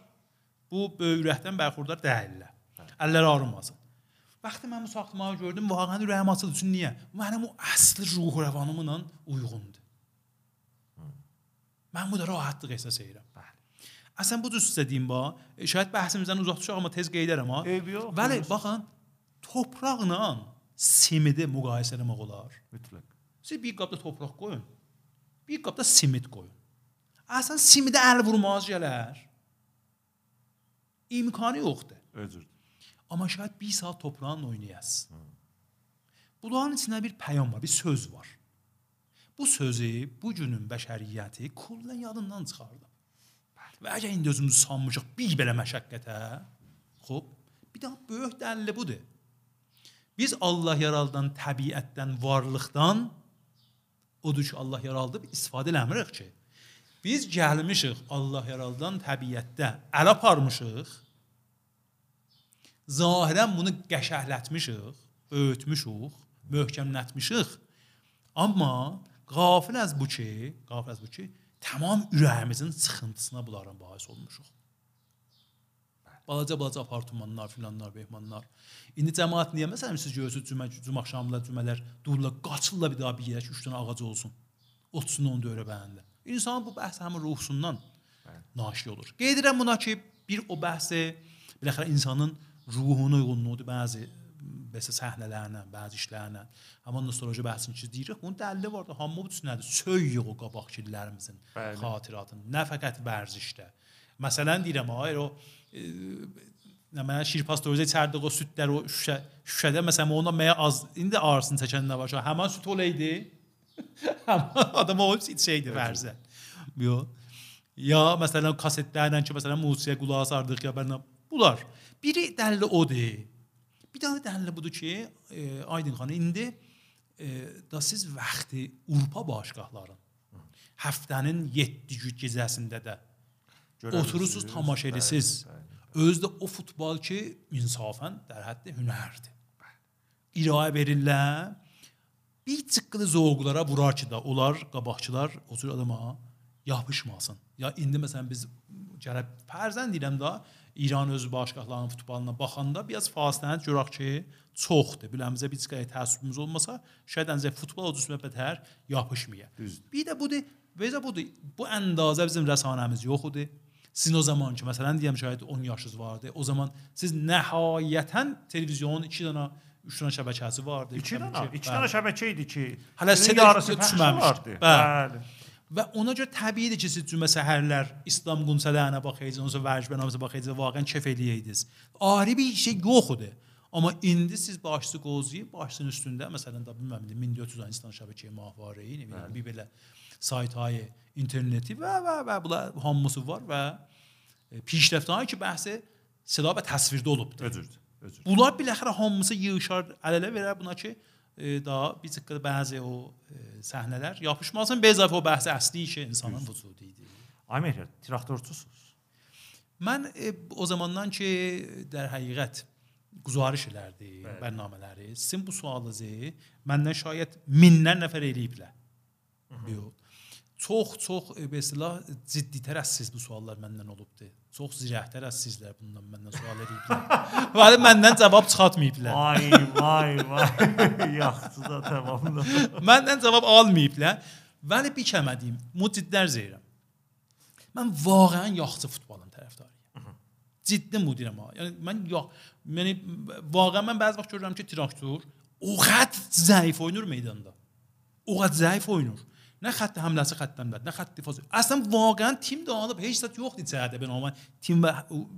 bu böyük ürəkdən bərxurdar deyillər. Əlləri ağrımasın. Vaxtı mən bu saxtamağı gördüm, vaqəən ürəyim açıldı. Çünki niyə? Mənim o əsl ruh rəvanımla uyğundur. Mən bu da rahatlıq əsas edirəm. Bəli. Əslən bu cür istədiyim ba, şayad bəhsimizdən uzaq düşək amma tez qeyd edərəm ha. Bəli, baxın, torpaqla simidi müqayisə etmək olar. Mütləq. Siz bir qabda torpaq qoyun. Bir qabda simid qoyun. Əslən simidə əl vurmaz gələr. İmkanı yoxdur. Özür. Amma şayad bir saat toprağın oynayasın. Bunların içində bir pəyam var, bir söz var. Bu sözü bu günün bəşəriyyəti kullən yadından çıxardı. Və əgər indi özümüzü sanmışıq bir belə məşəqqətə, xop, bir daha böyük dəlili budur. Biz Allah yaradan təbiətdən, varlıqdan odur ki, Allah yaradıb istifadə eləmirik ki. Biz gəlmişik Allah yaradan təbiətdə əl aparmışıq. Zahirən bunu qəşəhlətmişik, böyütmüşük, möhkəmlətmişik. Amma qafil az bu ki, qafil az bu ki, tamam ürəyimizin sıxıntısına bunların bais olmuşuq. Balaca-balaca apartmanlar, filanlar, behmanlar. İndi cəmaət niyə məsələn siz görürsüz cümə cümə axşamlar, cümələr dururlar, qaçırlar bir daha bir yerə ki, 3 dənə ağac olsun. Otsun onu dövrə bəyəndə. İnsanın bu bəhs həmin ruhusundan naşi olur. Qeyd edirəm buna ki, bir o bəhsi biləxərə insanın ruhuna uyğunluğudur bəzi bəsə səhnələrlə, bəzi işlərlə. Amma nostalji bəhsini ki, deyirik, bunun dəlili var da, hamı bu düşünədir. Söyüyük o qabaqçı illərimizin xatiratını. Nə fəqət vərzişdə. Məsələn deyirəm, hayır o nə mənə şirpas dövzə içərdik o südlər o şüşə şüşədə məsələn ondan məyə az indi ağrısını çəkən nə var? Həmin süd. Həmin adam o içəydi vərzə. Yo. Ya məsələn kasetlərlə ki, məsələn musiqiyə qulaq asardıq ya bənə bunlar. Biri dəlili odur. Bir dənə dəlili budur ki, e, Aydın xan indi e, da siz vaxtı Avropa başqahların həftənin 7 gün gecəsində də oturursunuz, tamaşa edirsiniz. Özü də o futbol ki, insafən dər həddi hünərdir. İraya verirlər. Bir çıqqılı zoğuqlara vurar ki də onlar qabaqçılar o cür adama yapışmasın. Ya indi məsələn biz gərək fərzən deyirəm də İran öz başqalarının futboluna baxanda biraz fasiləni görək ki, çoxdur. Biləmizə bir çıxay təəssübümüz olmasa, şaید əncə futbol ucuzuna bətər yapışmaya. Düzdür. Bir də budur, vəzə budur. Bu əndazə bizim rəsanəmiz yox idi. Sizin o zaman ki, məsələn deyəm şayad 10 yaşınız vardı. O zaman siz nəhayətən televizyonun 2 dənə 3 dənə şəbəkəsi vardı. 2 dənə, 2 dənə şəbəkə idi ki, hələ seda düşməmişdi. Bəli. Və ona görə təbiidir ki, siz cümə səhərlər İslam qunçələrinə baxırsınız, onsa vərc bənamıza baxırsınız, vaqəən kef eləyəydiniz. Ayrı bir şey yoxdur. Amma indi siz başçı qozuyub başçının üstündə məsələn də bilməm 1400 dənə insan şəbəkəyə mahvarəyi, nə bilim, bir belə saytayı, interneti və və və bunlar hamısı var və pişrəftləri ki, bəhsi səda və təsvirdə olubdur. Özürdür. Özür. Bunlar biləxərə hamısı yığışar, əl-ələ verər buna ki, daha bir çıxdı bəzi o e, səhnələr yapışmasın bezə o bəhs əsli ki, insanın vücudu idi. Mehter, traktorçusunuz. Mən e, o zamandan ki, در həqiqət guzarış elərdi bərnamələri. Sizin bu sualınızı məndən şayət minlər nəfər eləyiblər. Yox. Çox-çox e, be istilah cidditər az siz bu suallar məndən olubdu. Çox zirəhtər az sizlər bundan məndən sual ediblər. Vəli məndən cavab çıxartmayıblar. Vay, vay, vay. Yaxşı da tamamla. Məndən cavab almayıblar. Vəli deyim, mücidlər zəyirəm. Mən vaqəən yaxşı futbolun tərəfdarıyam. Ciddi müdirəm ha. Yəni mən yox, yəni vaqəən mən bəzi vaxt görürəm ki, traktor o qədər zəif oynayır meydanda. O qədər zəif oynayır. Nə xətt həmləsi xəttdən bəd, nə xətt difası. Əslən vaqəən tim dağılıb, heç zət yoxdur içəridə ben amma tim və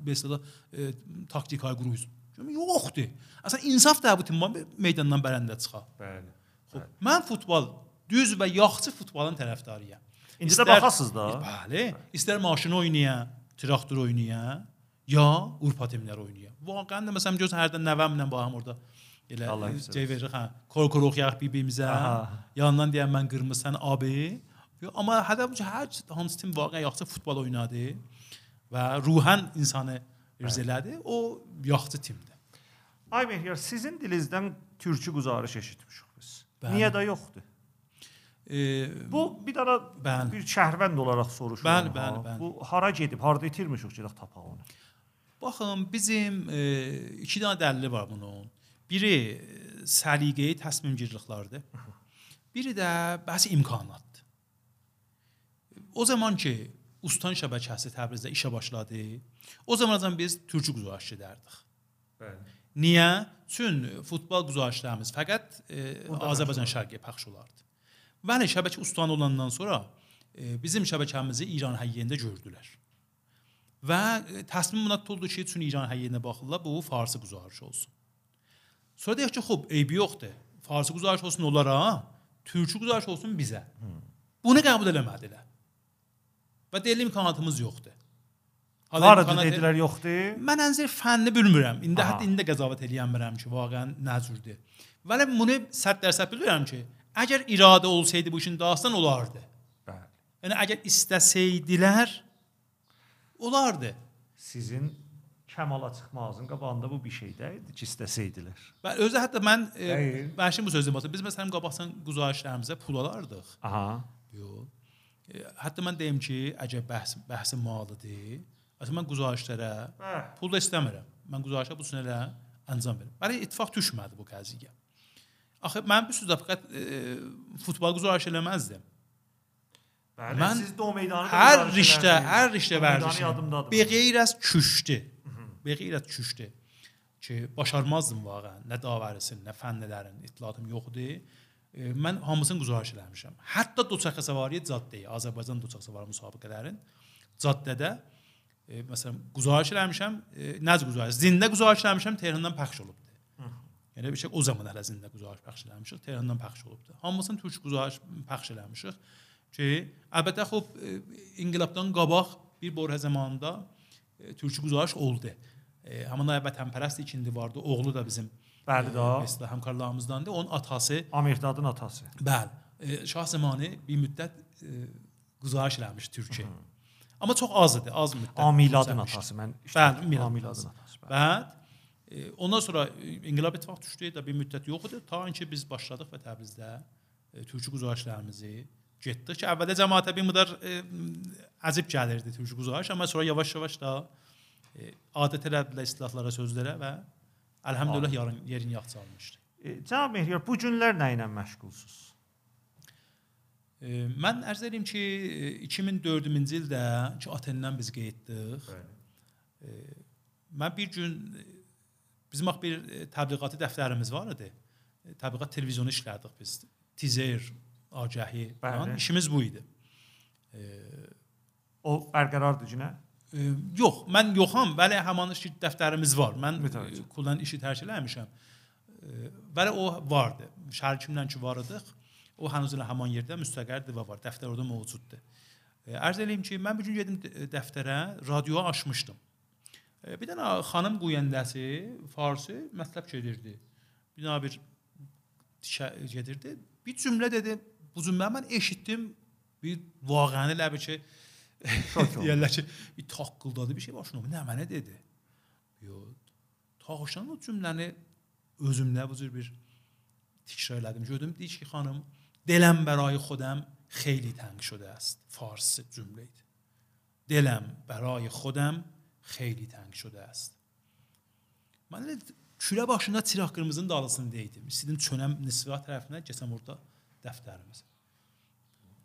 mesela e, taktik qruuz. Yoxdur. Əslən insaf da bu tim meydandan bərəndə çıxa. Bəli. Xoş. Mən futbol düz və yaxşı futbolun tərəfdarıyam. İndi də baxasınız da. Bəli. İstər maşın oynaya, traktor oynaya, ya Urpa timlər oynaya. Vaqəən də məsələn göz hərdən nəvəmlə baxım orada elə şey verir hə. Korkoruq yağ bibimizə. Yandan deyən mən qırmızı sən abi. Amma hədəf ki, hər hansı tim vaqəən yaxşı futbol oynadı və ruhən insanı irz elədi. O yaxşı timdir. Ay Mehyar, sizin dilinizdən türkü quzarış eşitmişik biz. Bəli. Niyə də yoxdur? E, bu bir dana bəli. bir şəhərvənd olaraq soruşuram. Bəli, bəli, bəli. Bu hara gedib, harda itirmişik ki, tapaq onu? Baxın, bizim e, iki dənə dəlili var bunun. Biri səliqəyi təsmimgirliklərdir. Biri də bəzi imkanatdır. O zaman ki Ustan şəbəkəsi Təbrizdə işə başladı, o zamandan biz türkü quzarış edərdik. Bəli. Niyə? Çün futbol quzarışlarımız fəqət e, Azərbaycan şərqi pəxş olardı. Bəli, şəbəkə ustanı olandan sonra e, bizim şəbəkəmizi İran həyyində gördülər. Və e, təsmin buna tutuldu ki, üçün İran həyyində baxırlar, bu farsı quzarış olsun. Sonra deyək ki, xub, eybi yoxdur. Farsı quzarış olsun onlara, türkü quzarış olsun bizə. Bunu qəbul eləmədilər. Və deyil imkanatımız yoxdur. Harada dedilər yoxdur? Mən ənzir fənni bilmirəm. İndi hətta indi qəzavət eləyəmirəm ki, vaqəən nə cürdür. Vələ bunu 100% bilirəm ki, Əgər iradə olsaydı bu işin dastan olardı. Bəli. Yəni əgər istəsəydilər olardı. Sizin kəmala çıxmağınızın qabağında bu bir şey deyildi ki, istəsəydilər. Və özü hətta mən e, bəşin bu sözü batır. Biz məsələn qabaqsan güzarışlarımıza pul alardıq. Aha. Yox. E, hətta mən deyim ki, əgər bəhs bəhsi malıdır, Məsələn mən güzarışlara pul da istəmirəm. Mən güzarışa bu sənələ əncam verirəm. Bəli, ittifaq düşmədi bu qəziyyəyə. Axı mən bu sözə fəqət e, futbol güzarış eləməzdim. Bəli, mən siz də o meydanı hər riştə, hər riştə vərdişi. Beğeyr az küşdü. Beğeyr az küşdü. Ki başarmazdım vaqəən. Nə davərisin, nə fənnlərin ittilatım yoxdur. E, mən hamısını güzarış eləmişəm. Hətta doçaxa səvariyə caddəyə, Azərbaycan doçaxa səvari müsabiqələrin caddədə e, məsələn güzarış eləmişəm. E, nəz güzarış, zində güzarış eləmişəm, Tehrandan pəxş olubdu. Yəni bir şey o zaman ərazində quzarış pəxş eləmişik, Tehrandan pəxş olubdu. Hamısını türk quzarış pəxş eləmişik ki, əlbəttə xop inqilabdan qabaq bir bora zamanında e, türk quzarış oldu. E, Həmin vətənpərəst ikindi vardı, oğlu da bizim Bəli də. Mesela həmkarlarımızdandır. Onun atası Amirdadın atası. Bəli. E, Şah zamanı bir müddət e, quzarış eləmiş Türkiyə. Amma çox az idi, az müddət. Amiladın atası. Mən Bəli, Amiladın atası. Bəli. Ondan sonra İnqilab İttifaq düşdü də bir müddət yox idi. Ta ki biz başladıq və Təbrizdə e, türkü quzarışlarımızı getdik ki, əvvəldə cəmaətə bir müdər e, əzib gəlirdi türkü quzarış, amma sonra yavaş-yavaş da adət elədilər istilahlara, sözlərə və əlhəmdülillah yarın yerin yax çalmışdı. E, Cənab Mehriyar, bu günlər nə ilə məşğulsunuz? E, mən ərz edim ki, 2004-cü ildə ki, Atendən biz. Bəli. E, mən bir gün Bizim bax bir təbliğatı dəftərimiz var idi. Təbliğat televizyonu işlərdik biz. Tizer, agəhi falan işimiz bu idi. E, o bərqərardır günə? E, yox, mən yoxam. Bəli, həmin iş dəftərimiz var. Mən e, kullan işi tərk eləmişəm. E, bəli o vardı. Şərikimlə ki var idıq. O hənuz elə həmin yerdə müstəqərdir və var. Dəftər orada mövcuddur. E, ərz eləyim ki, mən bu gün gedim dəftərə, radioya açmışdım. Bir dənə xanım qoyandəsi farsı mətləb gedirdi. Bir dənə bir gedirdi. Bir cümlə dedi. Bu cümlə mən eşitdim. Bir vaqəni ləbi ki deyirlər ki, bir taqqıldadı bir şey başına. Nə mənə dedi? Yox. Tağışdan o cümləni özümdə bu cür bir təkrar elədim. Gördüm deyir ki, xanım, دلم برای خودم خیلی تنگ شده است فارس جمله اید دلم برای خودم خیلی تنگ شده است mən elə külə başında çiraq qırmızının dalısında idim. İstədim çönəm nisbat tərəfinə, keçəm orada dəftərimiz.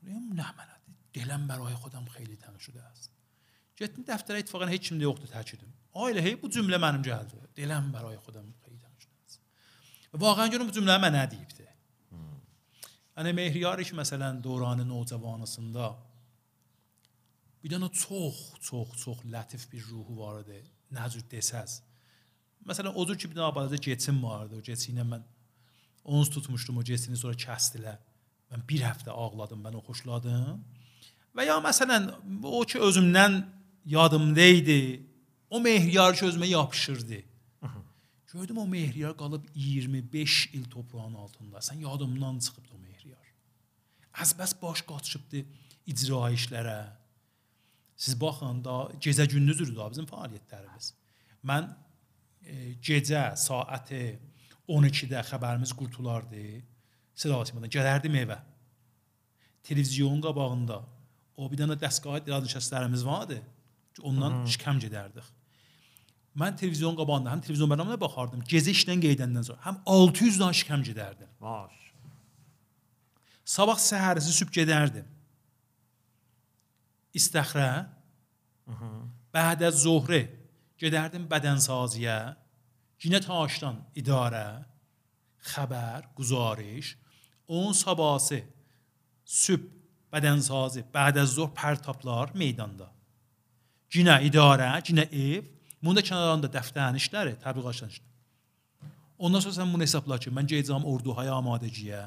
Deyim, nə mənədir? Deləm برای خودم خیلی تنگ شده است. Getdim dəftərə ittifaqən heç kimdə yoxdur təkidim. Ailə hey bu cümlə mənim gəldi. Deləm برای خودم خیلی تنگ شده است. Və واقعا görüm bu cümlə mənə deyibdi. Yəni Mehriyar ki, məsələn, dövrənin nocəvanısında bir dənə çox, çox, çox lətif bir ruhu var idi. Nə cür desəz. Məsələn, o cür ki, bir dənə balaca getsim vardı. O getsi ilə mən ons tutmuşdum, o getsini sonra kəstilər. Mən bir həftə ağladım, mən o xoşladım. Və ya məsələn, o ki özümdən yadımda idi. O Mehriyar ki özümə yapışırdı. Gördüm o Mehriyar qalıb 25 il toprağın altında. Sən yadımdan çıxıbdı o Mehriyar. Az bəs baş qaçıbdı icra işlərə. Siz baxın da gecə gündüzdür da bizim fəaliyyətlərimiz. Mən e, gecə saat 12-də xəbərimiz qurtulardı. Sıralaşmadan gələrdim evə. Televizyon qabağında o bir dənə dəstgah radioşəslərimiz vardı. Ondan şikəm gedərdik. Mən televizyon qabağında həm televizyon bərnaməsinə baxardım. Gecə işdən gedəndən sonra həm 600 dan şikəm gedərdim. Maş. Sabah səhərisi sübh gedərdim. İstəxrə. Bədə zöhrə gedərdim bədənsaziyə. Yenə taşdan idarə, xəbər, guzariş. Onun sabahı sübh bədənsazi, bəd az zor pərtaplar meydanda. Yenə idarə, yenə ev, bunda kənarında dəftərin işləri, təbliğat işləri. Ondan sonra sən bunu hesabla ki, mən gedəcəm orduhaya amadəciyə,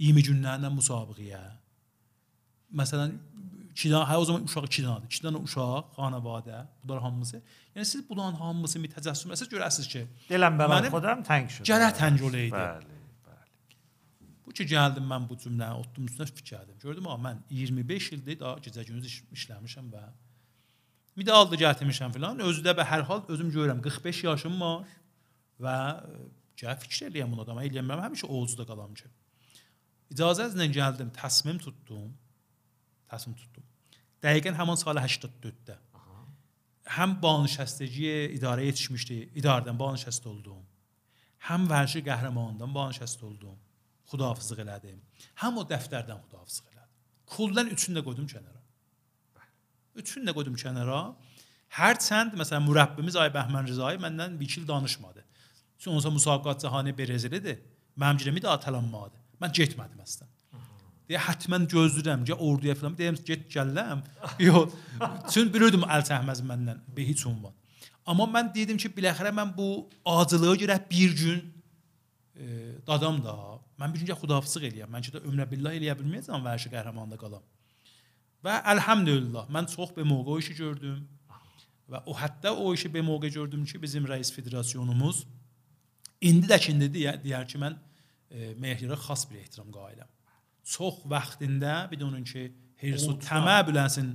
20 günlərlə müsabiqəyə. Məsələn, iki dənə, hə o zaman uşaq iki dənədir. İki dənə uşaq, xanəvadə, bunlar hamısı. Yəni siz bunların hamısını təcəssüm etsəz görəsiz ki, Diləm bəla Mənim xodam tənk şud. gərək tənc olaydı. Bəli, bəli. Bu ki gəldim mən bu cümləni otdum üstünə fikirlədim. Gördüm ha mən 25 ildir daha gecə gündüz iş, işləmişəm və medal da gətirmişəm filan. Özü də və hər hal özüm görürəm 45 yaşım var və e, gəl fikir eləyəm buna da. Mən eləyəmirəm, həmişə Oğuzda qalam ki. İcazənizlə gəldim, təsmim tutdum. Təsmim tutdum. Dəqiqən həmin sal 84-də. Həm banişəstəciyə idarə yetişmişdi, idarədən banişəst oldum. Həm vərşi qəhrəmanından banişəst oldum. Xudahafizlik elədim. Həm o dəftərdən xudahafizlik elədim. Kuldan üçünü də qoydum kənara. Üçünü də qoydum kənara. Hərçənd məsələn mürəbbimiz Ay Bəhmən Rızayı məndən bir il danışmadı. Sonra müsabiqat cahani Brezilidir. Mənim girəmi də atalanmadı. Mən getmədim əslən. Deyə həttəmən gözləyirəm ki, orduya filan deyim get gələm. Yox. Çünki bilirdim əl çəkməz məndən be heç ünvan. Amma mən dedim ki, biləxərə mən bu acılığa görə bir gün e, dadam da. Mən bir gün xudafizlik eləyəm. Mən ki də ömrə billah eləyə bilməyəcəm vərşi qəhrəmanda qalam. Və əlhəmdülillah mən çox be moqo işi gördüm. Və o hətta o işi be moqo gördüm ki, bizim rəis federasyonumuz indi də ki indi deyər, ki, mən e, Mehrira xas bir ehtiram qailəm. Çox vaxtında bir də onun ki, hirsu təmə biləsin,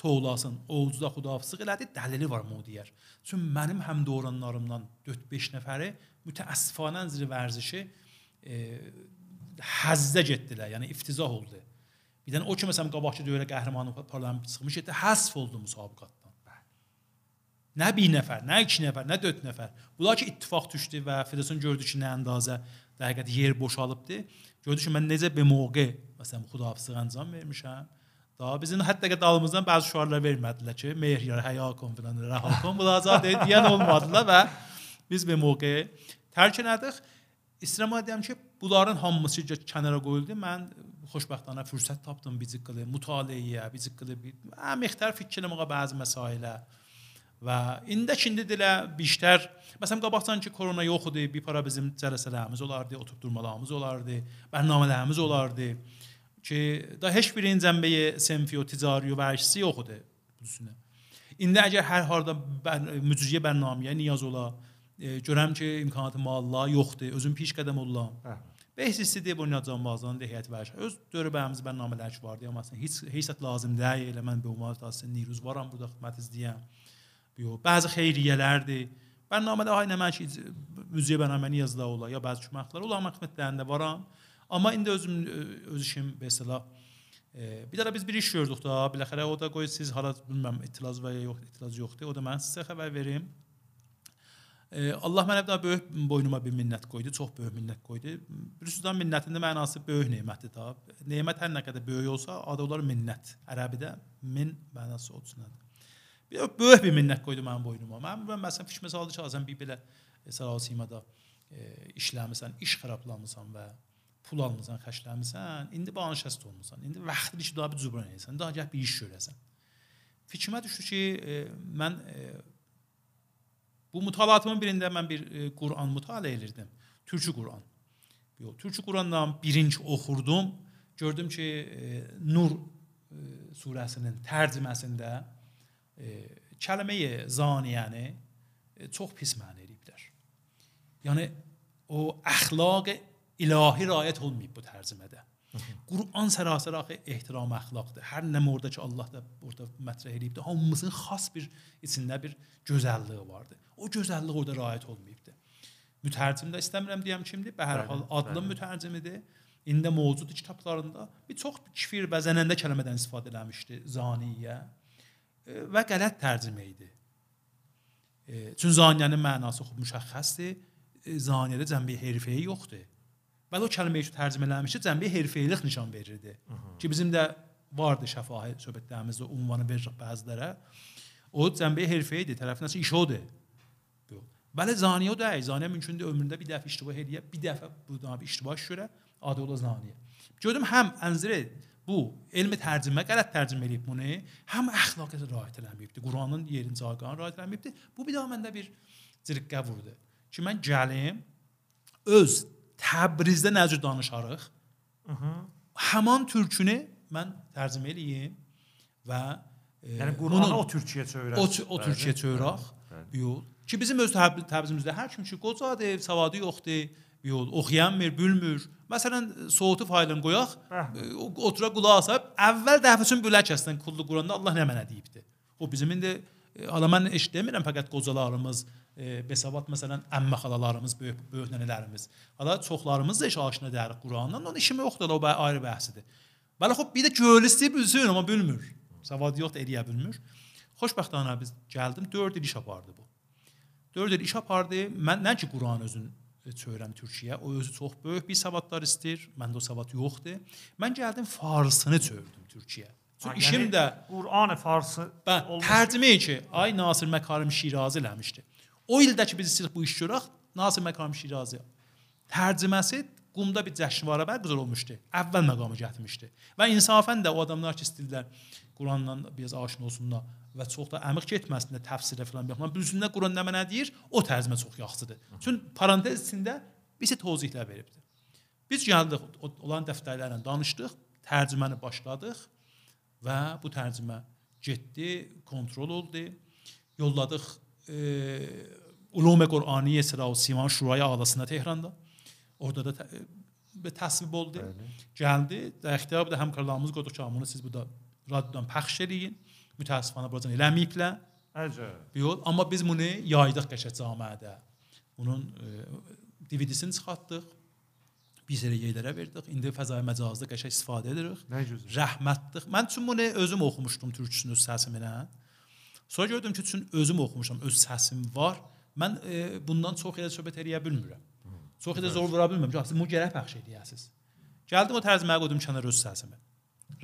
toğlasın, Oğuzda xudafizlik elədi, dəlili var mı deyər. Çünki mənim həm doğranlarımdan 4-5 nəfəri mütəəssifanə zir vərzişi həzzə getdilər, yəni iftizah oldu. Bir dənə o ki məsələn qabaqçı dövrə qəhrəmanı parlament çıxmış idi, həsf oldu müsabiqatdan. Nə bir nəfər, nə iki nəfər, nə dörd nəfər. Bunlar ki ittifaq düşdü və federasiyon gördü ki, nə əndazə dəqiqət yer boşalıbdı. Gördü ki, mən necə bir mövqe məsələn xudahafizlik əncam vermişəm. Daha bizim hətta dalımızdan bəzi şüarlar vermədilər ki, mehriyar həyakum filan rahakum mülazat edən olmadılar və biz bir mövqe tərk elədik. İstənilmə deyəm ki, bunların hamısı kənara qoyuldu. Mən xoşbəxtana fürsət tapdım biziqli mütaliəyə, biziqli əm ixtər fikirləməyə bəzi məsailə və indi şimdi dilə biştər məsələn qabaqdan ki korona yox idi, bir para bizim cələsələrimiz olardı, oturub durmalarımız olardı, proqramlarımız olardı ki da heç birinin zəmbəyə senfi o ticari vərşisi yox idi bunun üstünə. İndi əgər hər halda mücriyə proqramıya niyaz ola, görəm ki imkanatım Allah yoxdur, özüm piş qədəm olam. Hə. Beş istidir bunyadcan bazan da heyət vərş. Öz dövrəmiz bərnamələr ki vardı, amma heç heç lazım deyil. Elə mən bu aslında niruz varam burada xidmət izləyəm. Yo, bəzi xeyriyyələrdir. Bərnamədə ay nə mən ki müziyə bərnaməni yazıla ola ya bəzi köməklər ola xidmətlərində varam. Amma indi özüm öz işim mesela E, bir də biz bir iş gördük da, biləxərə o da qoy siz hala bilmirəm etiraz və ya yox, etiraz yoxdur. O da mən sizə xəbər verim. E, Allah mənə daha böyük boynuma bir minnət qoydu, çox böyük minnət qoydu. Bilirsiniz, minnətin də mənası böyük nemətdir da. Nemət hər nə qədər böyük olsa, adı olar minnət. Ərəbidə min mənası odur. Bir böyük bir minnət qoydu mənim boynuma. Mən mən məsələn fikir misaldı ki, azən bir belə sərasımada e, işləmisən, iş xarablamısan və pul almısan, xərcləmisən, indi banşəst olmusan. İndi vaxtı ki, daha bir cübran edirsən, daha gəl bir iş görəsən. Fikrimə düşdü ki, e, mən e, Bu mutalatımın birində mən bir e, Quran mütaliə edirdim. Türkçü Quran. Yox, Türkçü Qurandan birinci oxurdum. Gördüm ki, e, Nur e, surəsinin tərcüməsində e, kəlməyi zaniyəni e, çox pis məna ediblər. Yəni o əxlaq ilahi riayət olmayıb bu tərcümədə. Quran sərasər axı ehtiram əxlaqdır. Hər nə orada ki Allah da orada mətrəh edibdir. Hamısının xas bir içində bir gözəlliyi vardı. O gözəllik orada riayət olmayıbdı. Mütərcim də istəmirəm deyəm kimdir. Bə hər hal adlı mütərcimidir. İndi mövcud kitablarında bir çox kifir və zənəndə kəlmədən istifadə eləmişdi zaniyyə e, və qələt tərcümə idi. E, çünki zaniyənin mənası xub müşəxxəsdir. E, zaniyədə cəmbi hərfəyi yoxdur. Bəli o kəlməyi ki tərcümə eləmişdi, cəmbi hərfəyilik nişan verirdi. Hı -hı. Ki bizim də vardı şəfahi söhbətlərimizdə ünvanı veririk bəzilərə. O cəmbi hərfəyi idi, tərəfindən iş odur. Bəli zaniyə o da zaniyə mümkündür ömründə bir dəfə iştibah eləyə, bir dəfə bu da bir iştibah görə adı ola zaniyə. Gördüm həm ənzirə bu elmi tərcümə qələt tərcümə eləyib bunu, həm əxlaqə riayət eləməyibdi. Quranın yerin cayqanı riayət eləməyibdi. Bu bir daha məndə bir cirqə vurdu. Ki mən gəlim öz Təbrizdə nə cür danışarıq? Hı Həman türkünü mən tərcümə eləyim və e, yəni Quranı o türkçəyə çevirək. O, o türkçəyə çevirək. Yox. Ki bizim öz təbrizimizdə hər kim ki qocadır, savadı yoxdur, yol oxuyanmır, bilmir. Məsələn, soğutu faylını qoyaq, e, otura qulaq asıb, əvvəl dəfə üçün bülə kəsdən kullu Quranda Allah nə mənə deyibdi. O bizim indi e, mən eş demirəm fəqət qocalarımız, e, e, besavat məsələn əmmə xalalarımız, böyük böyük nənələrimiz. Hələ çoxlarımız da iş aşina dəri Qurandan, onun işi yoxdur, o ayrı bəhsidir. Bəli, xop bir də görülüsü bilsin, amma bilmir. Savad yoxdur, eləyə bilmir. Xoşbəxtanə biz gəldim, 4 il iş apardı bu. 4 il iş apardı. Mən nə ki Quran özün e, çöyrəm Türkiyə. O özü çox böyük bir savadlar istir. Məndə o savad yoxdur. Mən gəldim farsını çöydüm Türkiyə. Çünki yəni, işim də Quran farsı olmuş. Tərcümə ki, Ay Nasir Məkarim Şirazi eləmişdi. O ildə ki biz istəyirik bu iş görək, Nasir Məkarim Şirazi tərcüməsi qumda bir cəşnvara bərqərar olmuşdu. Əvvəl məqamı gətirmişdi. Və insafən də o adamlar ki istəyirlər Quranla biraz aşina olsunlar və çox da əmiq getməsinlər təfsirə falan baxma. Düzündə Quran nə mənə deyir, o tərcümə çox yaxşıdır. Çünki parantez içində bir şey tozihlər veribdi. Biz gəldik, olan dəftərlərlə danışdıq, tərcüməni başladıq və bu tərcümə getdi, kontrol oldu. Yolladıq ulum-i Qur'aniye Sıra-u Sivan Şuraya ağlasında Tehranda. Orada da və e, təsvib oldu. Bəli. Gəldi. Də ixtiyar bir də həmkarlarımız qoyduq ki, bunu siz burada radiodan pəxş eləyin. Mütəəssifana buracan eləməyiblər. Əcəb. Yox, amma biz bunu yaydıq qəşə cəmiədə. Bunun e, DVD-sini çıxartdıq. Bir yerə yerlərə verdik. İndi fəzai məcazda qəşə istifadə edirik. Nə gözəl. Rəhmətlik. Mən üçün bunu özüm oxumuşdum türkçüsünü səsimlə. Sonra gördüm ki, üçün özüm oxumuşam, öz səsim var. Mən e, bundan çox elə söhbət eləyə bilmirəm. Çox elə zor vura bilmirəm. Siz bunu gərək pəxş edəsiniz. Gəldim o tərcüməyə qoydum kənar öz səsimi.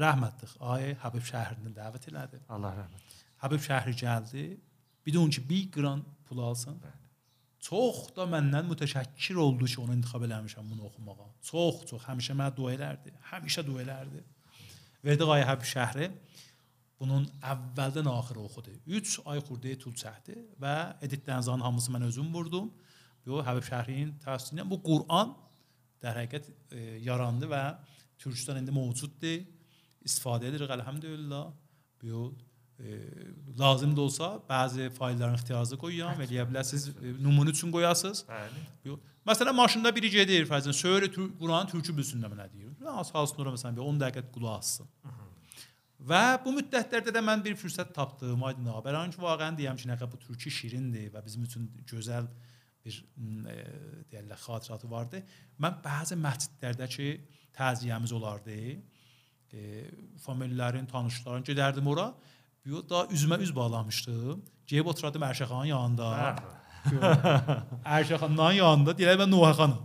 Rəhmətlik ay Həbib şəhərindən dəvət elədi. Allah rəhmət. Həbib şəhəri gəldi. Bidon ki 1 qram pul alsın. Bəli. Çox da məndən mütəşəkkir oldu ki, onu intikhab eləmişəm bunu oxumağa. Çox, çox həmişə mənə dua elərdi. Həmişə dua elərdi. Verdi ay Həbib şəhəri. Bunun əvvəldən axıra oxudu. 3 ay xurdə tul çəkdi və editdən zan hamısı mən özüm vurdum. Bu Həbib şəhərin təsirindən bu Quran در həqiqət e, yarandı və Türkistan indi mövcuddur istifadə edirik əlhəmdülillah. Bu e, lazım da olsa bəzi faylların ixtiyarınızı qoyuram, eləyə bilərsiniz, e, nümunə üçün qoyasınız. Bəli. Məsələn, maşında biri gedir, fərzən, söylə Quranın türkü bilsin mənə deyir. Asasın ora məsələn, 10 dəqiqə qulaq assın. Və bu müddətlərdə də mən bir fürsət tapdım, aydın xəbəran ki, vaqəən deyəm ki, nə qədər bu türkü şirindir və bizim üçün gözəl bir e, deyirlər xatirəti vardı. Mən bəzi məscidlərdəki təziyyəmiz olardı E, famililərin, tanışların gedərdim ora. Yo da üzümə üz bağlamışdım. Gəlib oturardım Ərşəxanın yanında. Ərşəxanın yanında deyirəm mən Nuhaxanım.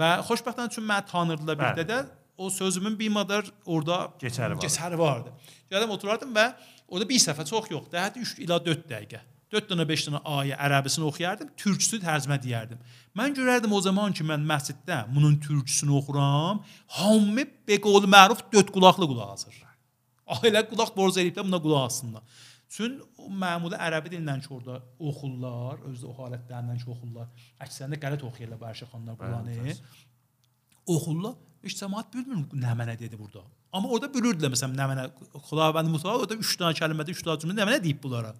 Və xoşbəxtən üçün məni tanırdılar bir Bəli. də o sözümün bir madar orada Keçəri vardı. Keçəri vardı. Gəldim oturardım və orada bir səfər çox yox, hətta 3 ila 4 dəqiqə. 4 dənə 5 dənə ayə ərəbisini oxuyardım, türkçüsü tərcümə edərdim. Mən görərdim o zaman ki mən məsciddə bunun türkçüsünü oxuram, hamı be qol məruf dörd qulaqlı qulaq asır. Ailə qulaq borc edib də buna qulaq assınlar. Çün o məmuli ərəbi dilindən ki orada oxurlar, özü o halətlərindən ki oxurlar. Əksərində qələt oxuyurlar Bərşə xanlar Qur'anı. Oxurlar. Heç cəmaət bilmir nə mənə dedi burada. Amma orada bilirdilər məsələn nə mənə Xudavənd Musa orada 3 dənə kəlmədə 3 dənə cümlə nə mənə deyib bunlara.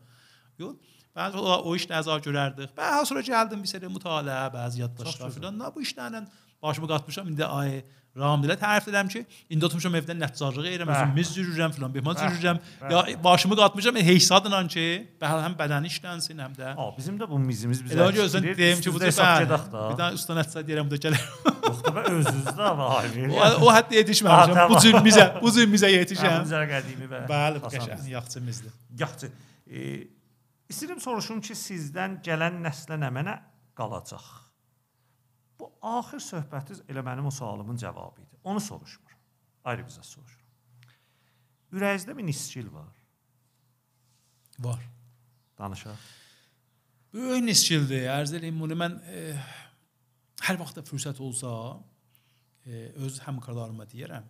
Yox. Bəzi o, o iş nəzər görərdik. Bəzi sonra gəldim bir sərə mütaliə, bəzi yaddaşlar filan. Bu işlərlə başımı qatmışam. İndi ay Ramdilə tərif edirəm ki, indi oturmuşam evdə nəticarlıq edirəm, özüm mis sürürəm filan, behman Bəh, sürürəm. Ya başımı qatmışam heysadla ki, bəh həm bədəni işlənsin, həm də. Ha, bizim də bu mizimiz bizə. Elə gözdən deyim ki, bu da bəli. Bir dənə usta nəticə deyirəm gələr. Yoxdur bə özünüzdə hayır. O, hətta yetişməmişəm. Bu cür mizə, bu cür mizə yetişəm. Bizə qədimi Bəli, asan qəşəng yaxçımızdır. Yaxşı. E, istəyirəm soruşum ki, sizdən gələn nəslə nə mənə qalacaq? Bu axır söhbətiniz elə mənim o sualımın cavabı idi. Onu soruşmur. Ayrı bizə soruşuram. Ürəyinizdə bir nisçil var. Var. Danışaq. Böyük nisçildir. Ərz eləyim bunu mən e, hər vaxt da fürsət olsa e, öz həmkarlarıma deyirəm.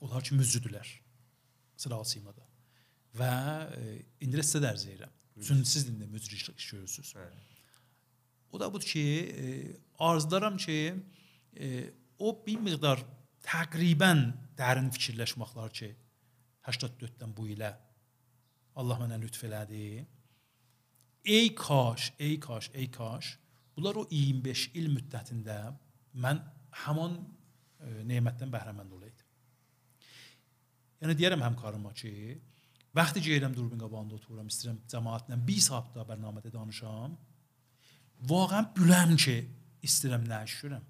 Onlar ki müzüdülər. Sırasıyla da. Və e, indi də sizə də ərz edirəm. Çünki siz indi müzriclik iş görürsüz. Bəli. O da budur ki, e, arzudaram ki, e, o bir miqdar təqribən dərin fikirləşməklər ki, 84-dən bu ilə Allah mənə lütf elədi. Ey kaş, ey kaş, ey kaş. Bunlar o 25 il müddətində mən həmin e, nemətdən bəhrəmənd olaydım. Yəni deyirəm həmkarıma ki, vaxtı gəlirəm durbin qabağında otururam, istəyirəm cəmaatla 1 saat da bərnamədə danışam. Vaqəən biləm ki, istəyirəm nə eşirəm.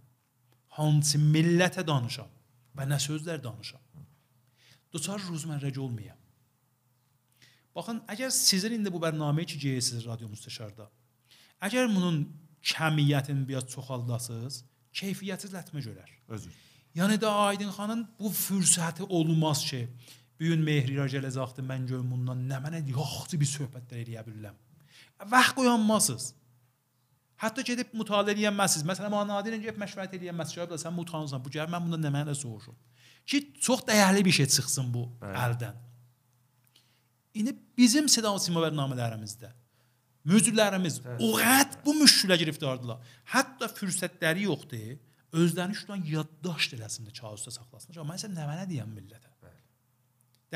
Hansı millətə danışam və nə sözlər danışam. Doçar rozmərrəc olmayam. Baxın, əgər sizin indi bu bərnaməyə ki geyəsiz radio müstəşarda. Əgər bunun kəmiyyətini biraz çoxaldasınız, keyfiyyəti lətmə görər. Özür. Yəni də Aydın xanın bu fürsəti olmaz ki, bu gün Mehrira gələcəkdi, mən görüm bundan nə mənə yaxşı bir söhbətlər eləyə bilərəm. Vaxt qoyanmasınız. Hətta gedib mütalə eləyə bilməzsiniz. Məsələn, Manadir gedib məşvərət eləyə bilməz. Şoya biləsən, mutanızam. Bu gəlir mən bundan nə mənə soruşum. Ki çox dəyərli bir şey çıxsın bu Bəli. əldən. İndi bizim seda sima proqramlarımızda mücrülərimiz o qədər bu müşkülə giriftardılar. Hətta fürsətləri yoxdur. Özlərini şudan yaddaş eləsinlər, kağızda saxlasınlar. Amma mən isə nə mənə deyəm millətə. Bəli.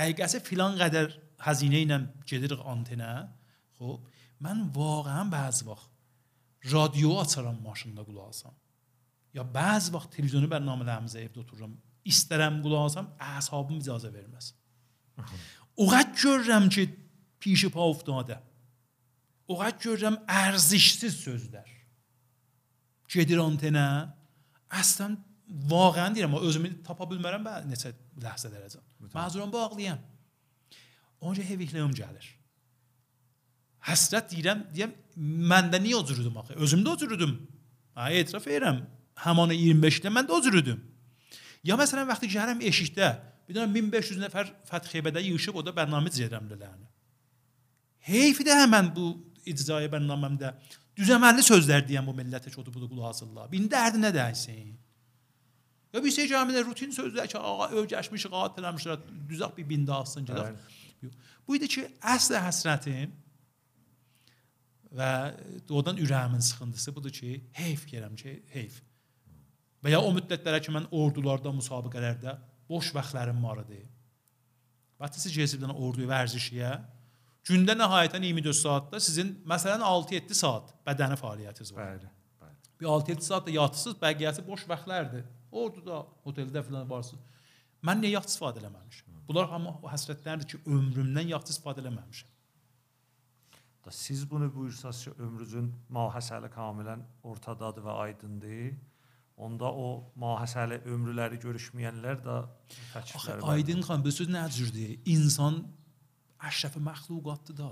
Dəqiqəsi filan qədər xəzinə ilə gedirik antenə. Xo'p, mən vaqəən bəzi vaxt radio açaram maşında qulaq asam. Ya bəzi vaxt televizyonu bərnamələrimizə evdə otururam. İstərəm qulaq asam, əsabım icazə verməz. Oğac görürəm ki, pişi pa ofdadə. Oğac görürəm ərzişsiz sözlər. Gedir antenə, əslən vağən deyirəm, özümü tapa bilmərəm bə neçə ləhzə dərəcəm. Məzuram bağlayam. Onca hevikliyim um gəlir. Həsrət deyirəm, deyəm, məndə niyə özürüdüm axı? Özümdə özürüdüm. Ha, etiraf edirəm. Həmin 25-də mən də özürüdüm. Ya məsələn vaxtı gəlirəm eşikdə, bir dənə 1500 nəfər Fəthibədə yığılıb o da bərnamə cədrəmlərini. Heyfdə həmən bu icrayə bərnaməmdə düzəməlli sözlər deyən bu millətə ki, o da bu da qulaq asırlar. Bir dərdi nə dəysin? Ya bir şey cəmidə rutin sözlər ki, ağa öyrəşmiş, qat eləmişlər, düzək bir bində alsın gedək. Bu idi ki, əsl həsrətim və doğrudan ürəyimin sıxıntısı budur ki, heyf gələm ki, heyf. Və ya o müddətlərə ki, mən ordularda, müsabiqələrdə boş vaxtlarım var idi. Siz gəzibdən orduya vərzişiyə gündə nəhayətən 24 saatda sizin məsələn 6-7 saat bədəni fəaliyyətiniz var. Bəli. Bəli. Bir 6-7 saat da yatsız, bəqiyyəsi boş vaxtlardır. Orduda, oteldə filan varsınız. Mən niyə yaxşı istifadə eləməmişəm? Bunlar hamı o həsrətlərdir ki, ömrümdən yaxşı istifadə eləməmişəm. Da siz bunu buyursanız ki, ömrünüzün mahəsəli kamilən ortadadır və aydındır. Onda o mahəsəli ömrləri görüşməyənlər də Axı təklifləri var. Aydın xan bu söz nə cürdür? İnsan əşrəfi məxluqatdır da.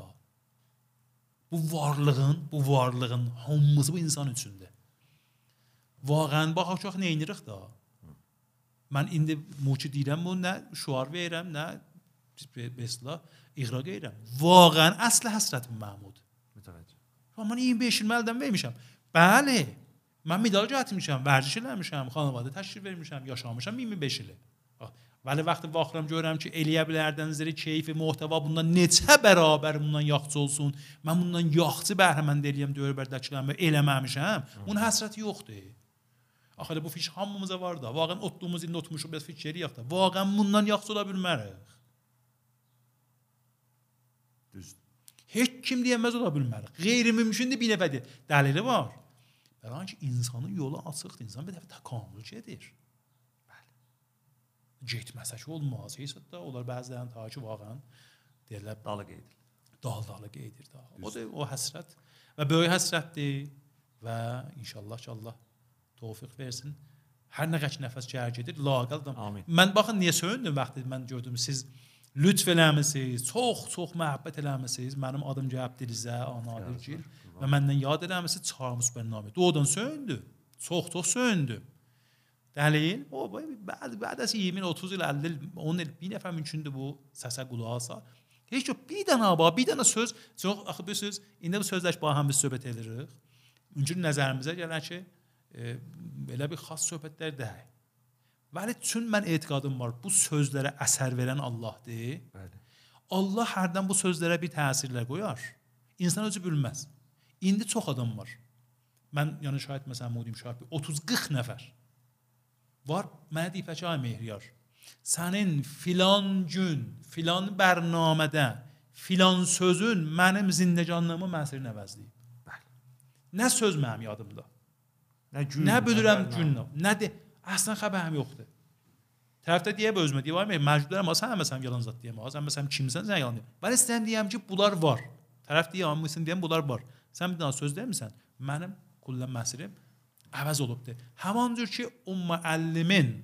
Bu varlığın, bu varlığın hamısı bu insan üçündür. Vaqəən baxaq çox nə edirik da. Mən indi muçi deyirəm bu nə şuar verirəm, nə mesela iqra edirəm. Vaqəən əsl həsrətim Mahmud. Mütəvəccüh. Amma mən 25 il məndən vermişəm. Bəli. Mən medal gətirmişəm, vərdiş eləmişəm, xanavadə təşrif vermişəm, yaşamışam 25 il. Vəli vaxtı baxıram görürəm ki, eləyə bilərdən zəri keyfi, muhtəva bundan neçə bərabər bundan yaxşı olsun. Mən bundan yaxşı bəhrəmənd eləyəm döybərdəkilərimi eləməmişəm. Bunun həsrəti yoxdur. Axı bu fiş hamımıza var da. Vaqən otduğumuz indi otmuşuq biraz fiş eləyək də. Vaqən bundan yaxşı ola bilmərik. Düzdür. Heç kim deyəməz ola bilmərik. Qeyri-mümkündür bir nəfədir. Dəlili var. Bəli ki, insanın yolu açıqdır. İnsan bir dəfə təkamül gedir. Bəli. Getməsə ki, olmaz. Heç də onlar bəzilərinin ta ki, vaqəən deyirlər Dalı qeyd. dal-dalı gedir da. O da o həsrət və böyük həsrətdir və inşallah ki, Allah tövfiq versin. Hər nə qədər nəfəs cər gedir, laqal da. Amin. Mən baxın niyə söyündüm vaxtı mən gördüm siz lütf eləmisiniz, çox-çox məhəbbət eləmisiniz. Mənim adım Gəbdirizə, Anadilgil və məndən yad eləmisiniz çağırmış mənim namı. Doğudan söyündü. Çox-çox söyündü. Dəlil, o bəzi bəzəsi 20 30 il 50 il 10 il bir nəfər mümkündür bu səsə qulaq asa. Heç o bir dənə aba, bir dənə söz, çox axı bu söz, indi bu sözləş baha həm biz söhbət edirik. Mümkün nəzərimizə gələr ki, e, belə bir xass söhbətlər deyil. Vəli çün mən etiqadım var. Bu sözlərə əsər verən Allahdır. Bəli. Allah hərdən bu sözlərə bir təsirlər qoyar. İnsan özü bilməz. İndi çox adam var. Mən yəni şahid məsələn Mudim şahid 30-40 nəfər var. Mənə deyib ki, ay Mehriyar, sənin filan gün, filan bərnamədə filan sözün mənim zindəcanlığımı məsələn əvəzləyib. Bəli. Nə söz mənim yadımda. Nə gün, Nə bilirəm nə- gün. De, əslən xəbərim yoxdur. Tərəfdə deyə özümə deyir, vay məcburdam sən məsələn yalan zət deyəm. Sən məsələn kimsən sən yalan deyəm. Bəli istəyirəm deyəm ki, bunlar var. Tərəf deyir, amma sən deyəm bunlar var. Sən bir dənə söz deyirsən, mənim kullan məsəlim əvəz olubdu. Həman cür ki, o müəllimin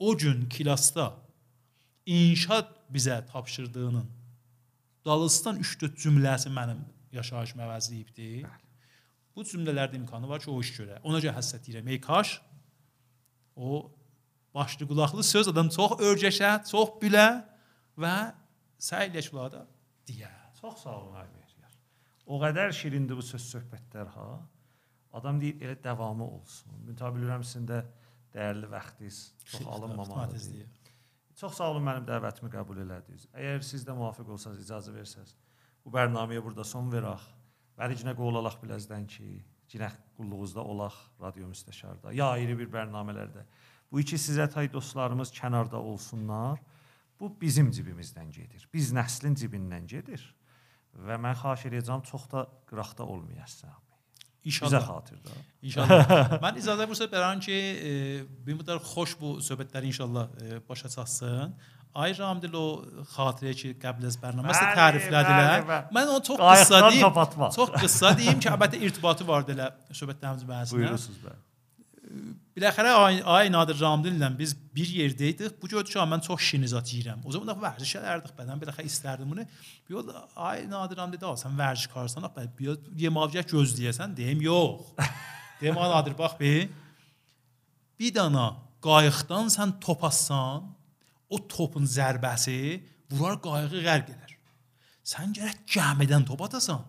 o gün klasda inşaat bizə tapşırdığının Dalıstan 3-4 cümləsi mənim yaşayışımı əvəzləyibdi. Bu cümlələrdə imkanı var ki, o iş görə. Ona görə həsrət deyirəm. Ey kaş o başlı qulaqlı söz adam çox örgəşə, çox bilə və səy eləşulada deyə. Çox sağ olun ay Mehriyar. O qədər şirindir bu söz söhbətlər ha. Adam deyir elə davamı olsun. Mütəbi bilirəm sizin də dəyərli vaxtınız çox alınmamalıdır. Çox sağ olun mənim dəvətimi qəbul elədiniz. Əgər siz də müvafiq olsanız, icazə versəz, bu bərnaməyə burada son verək. Bəlicinə qolalaq bilazdan ki, cinə qulluğunuzda olaq radio müstəşarda. Ya ayrı bir bərnamələrdə. Bu iki sizə tay dostlarımız kənarda olsunlar. Bu bizim cibimizdən gedir. Biz nəslin cibindən gedir. Və mən xahiş edəcəm çox da qıraqda olmayasınız. Bizə İnşallah. xatirdə. İnşallah. Mən icazə versəm bəran ki, e, bir müddət xoş bu söhbətləri inşallah e, başa çatsın. Qəbl az bərnaməsi Bəli, təriflədilər. bəli, bəli. Mən onu çox Qayıqdan qısa deyim. top atmaq. Çox qısa deyim ki, əlbəttə irtibatı var elə söhbətlərimiz bəzisinə. Buyurursunuz bəli. Biləxərə ay, ay Nadir Ramdil ilə biz bir yerdə idik. Bu gördük ki, mən çox şirin zat yeyirəm. O zaman da vərziş edərdik bədən. Biləxərə istərdim bunu. Bir yol ay Nadir Ramdil dedi, sən vərzişkarsan, bax bir yemavcaq gözləyəsən, deyim, yox. deyim, ay Nadir bax bir. Bir dana qayıqdan sən top atsan, o topun zərbəsi vurar qayığı qərq edər. Sən gərək gəmidən top atasan.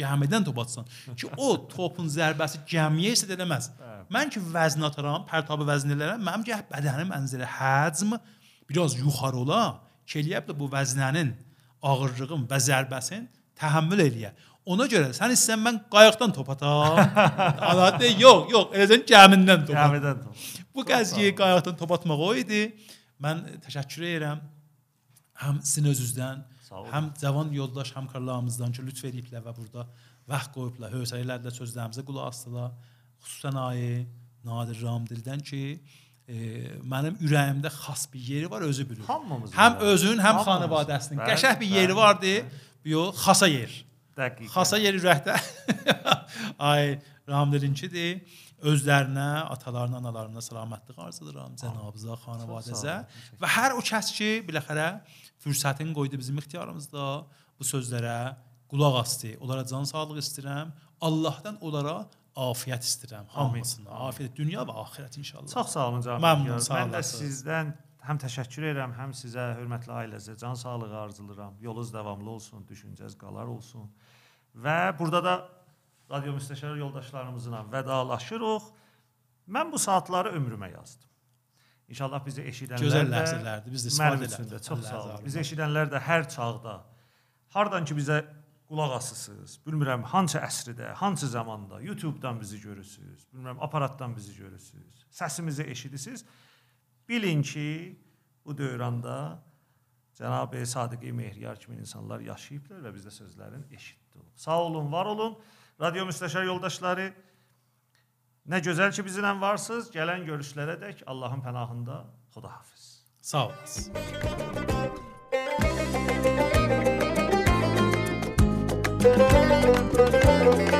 Gəmidən top atsan ki, o topun zərbəsi gəmiyə isə eləməz. Mən ki vəzn ataram, pərtabı vəzn elərəm, mənim gərək bədənim ənzəli həcm biraz yuxarı ola, ki eləyib də bu vəznənin ağırlığın və zərbəsin təhəmmül eləyə. Ona görə sən istəsən mən qayıqdan top atam. Alat yox, yox, eləcən gəmindən top. at. Gəmidən top. Bu qəziyyə qayıqdan top atmaq o idi. Mən təşəkkür edirəm həm sizin özünüzdən, həm cavan yoldaş həmkarlarımızdan ki, lütf ediblər və burada vaxt qoyublar, hövsələlərlə sözlərimizə qulaq asdılar. Xüsusən ayı Nadir Ramdildən ki, e, mənim ürəyimdə xas bir yeri var, özü bilir. Hamımızın Həm var. özün, həm Bəli, qəşəng bir yeri vardı. Yo, xasa yer. Dəqiq. Xasa yer ürəkdə. Ay Ramdilinkidir. Özlərinə, atalarına, analarına salamətlıq arzu edirəm, cənabıza, xanavadəzə və hər o kəs ki, biləxərə fürsətin qoydu bizim ixtiyarımızda bu sözlərə qulaq asdı. Onlara can sağlığı istəyirəm. Allahdan onlara afiyət istəyirəm. Hamısına. Afiyət dünya və axirət inşallah. Çox sağ olun cənab. Məmnun, Mən sağ də olasınız. sizdən həm təşəkkür edirəm, həm sizə hörmətli ailəzə can sağlığı arzulayıram. Yolunuz davamlı olsun, düşüncəz qalar olsun. Və burada da radio müstəşar yoldaşlarımızla vədalaşırıq. Mən bu saatları ömrümə yazdım. İnşallah bizi eşidənlər Gözəl ləhzələrdir. Biz də istifadə elədik. çox sağ olun. Bizi eşidənlər də hər çağda hardan ki bizə qulaq asısınız, bilmirəm hansı əsrdə, hansı zamanda YouTube-dan bizi görürsüz, bilmirəm aparatdan bizi görürsüz, səsimizi eşidirsiniz. Bilin ki, bu dövranda Cənab-ı Sadiq Mehriyar kimi insanlar yaşayıblar və biz də sözlərin eşitdik. Sağ olun, var olun. Radio müstəşar yoldaşları Nə gözəl ki bizimlə varsınız. Gələn görüşlərə dək Allahın pənahında Xudahafiz. Sağ olasın. Thank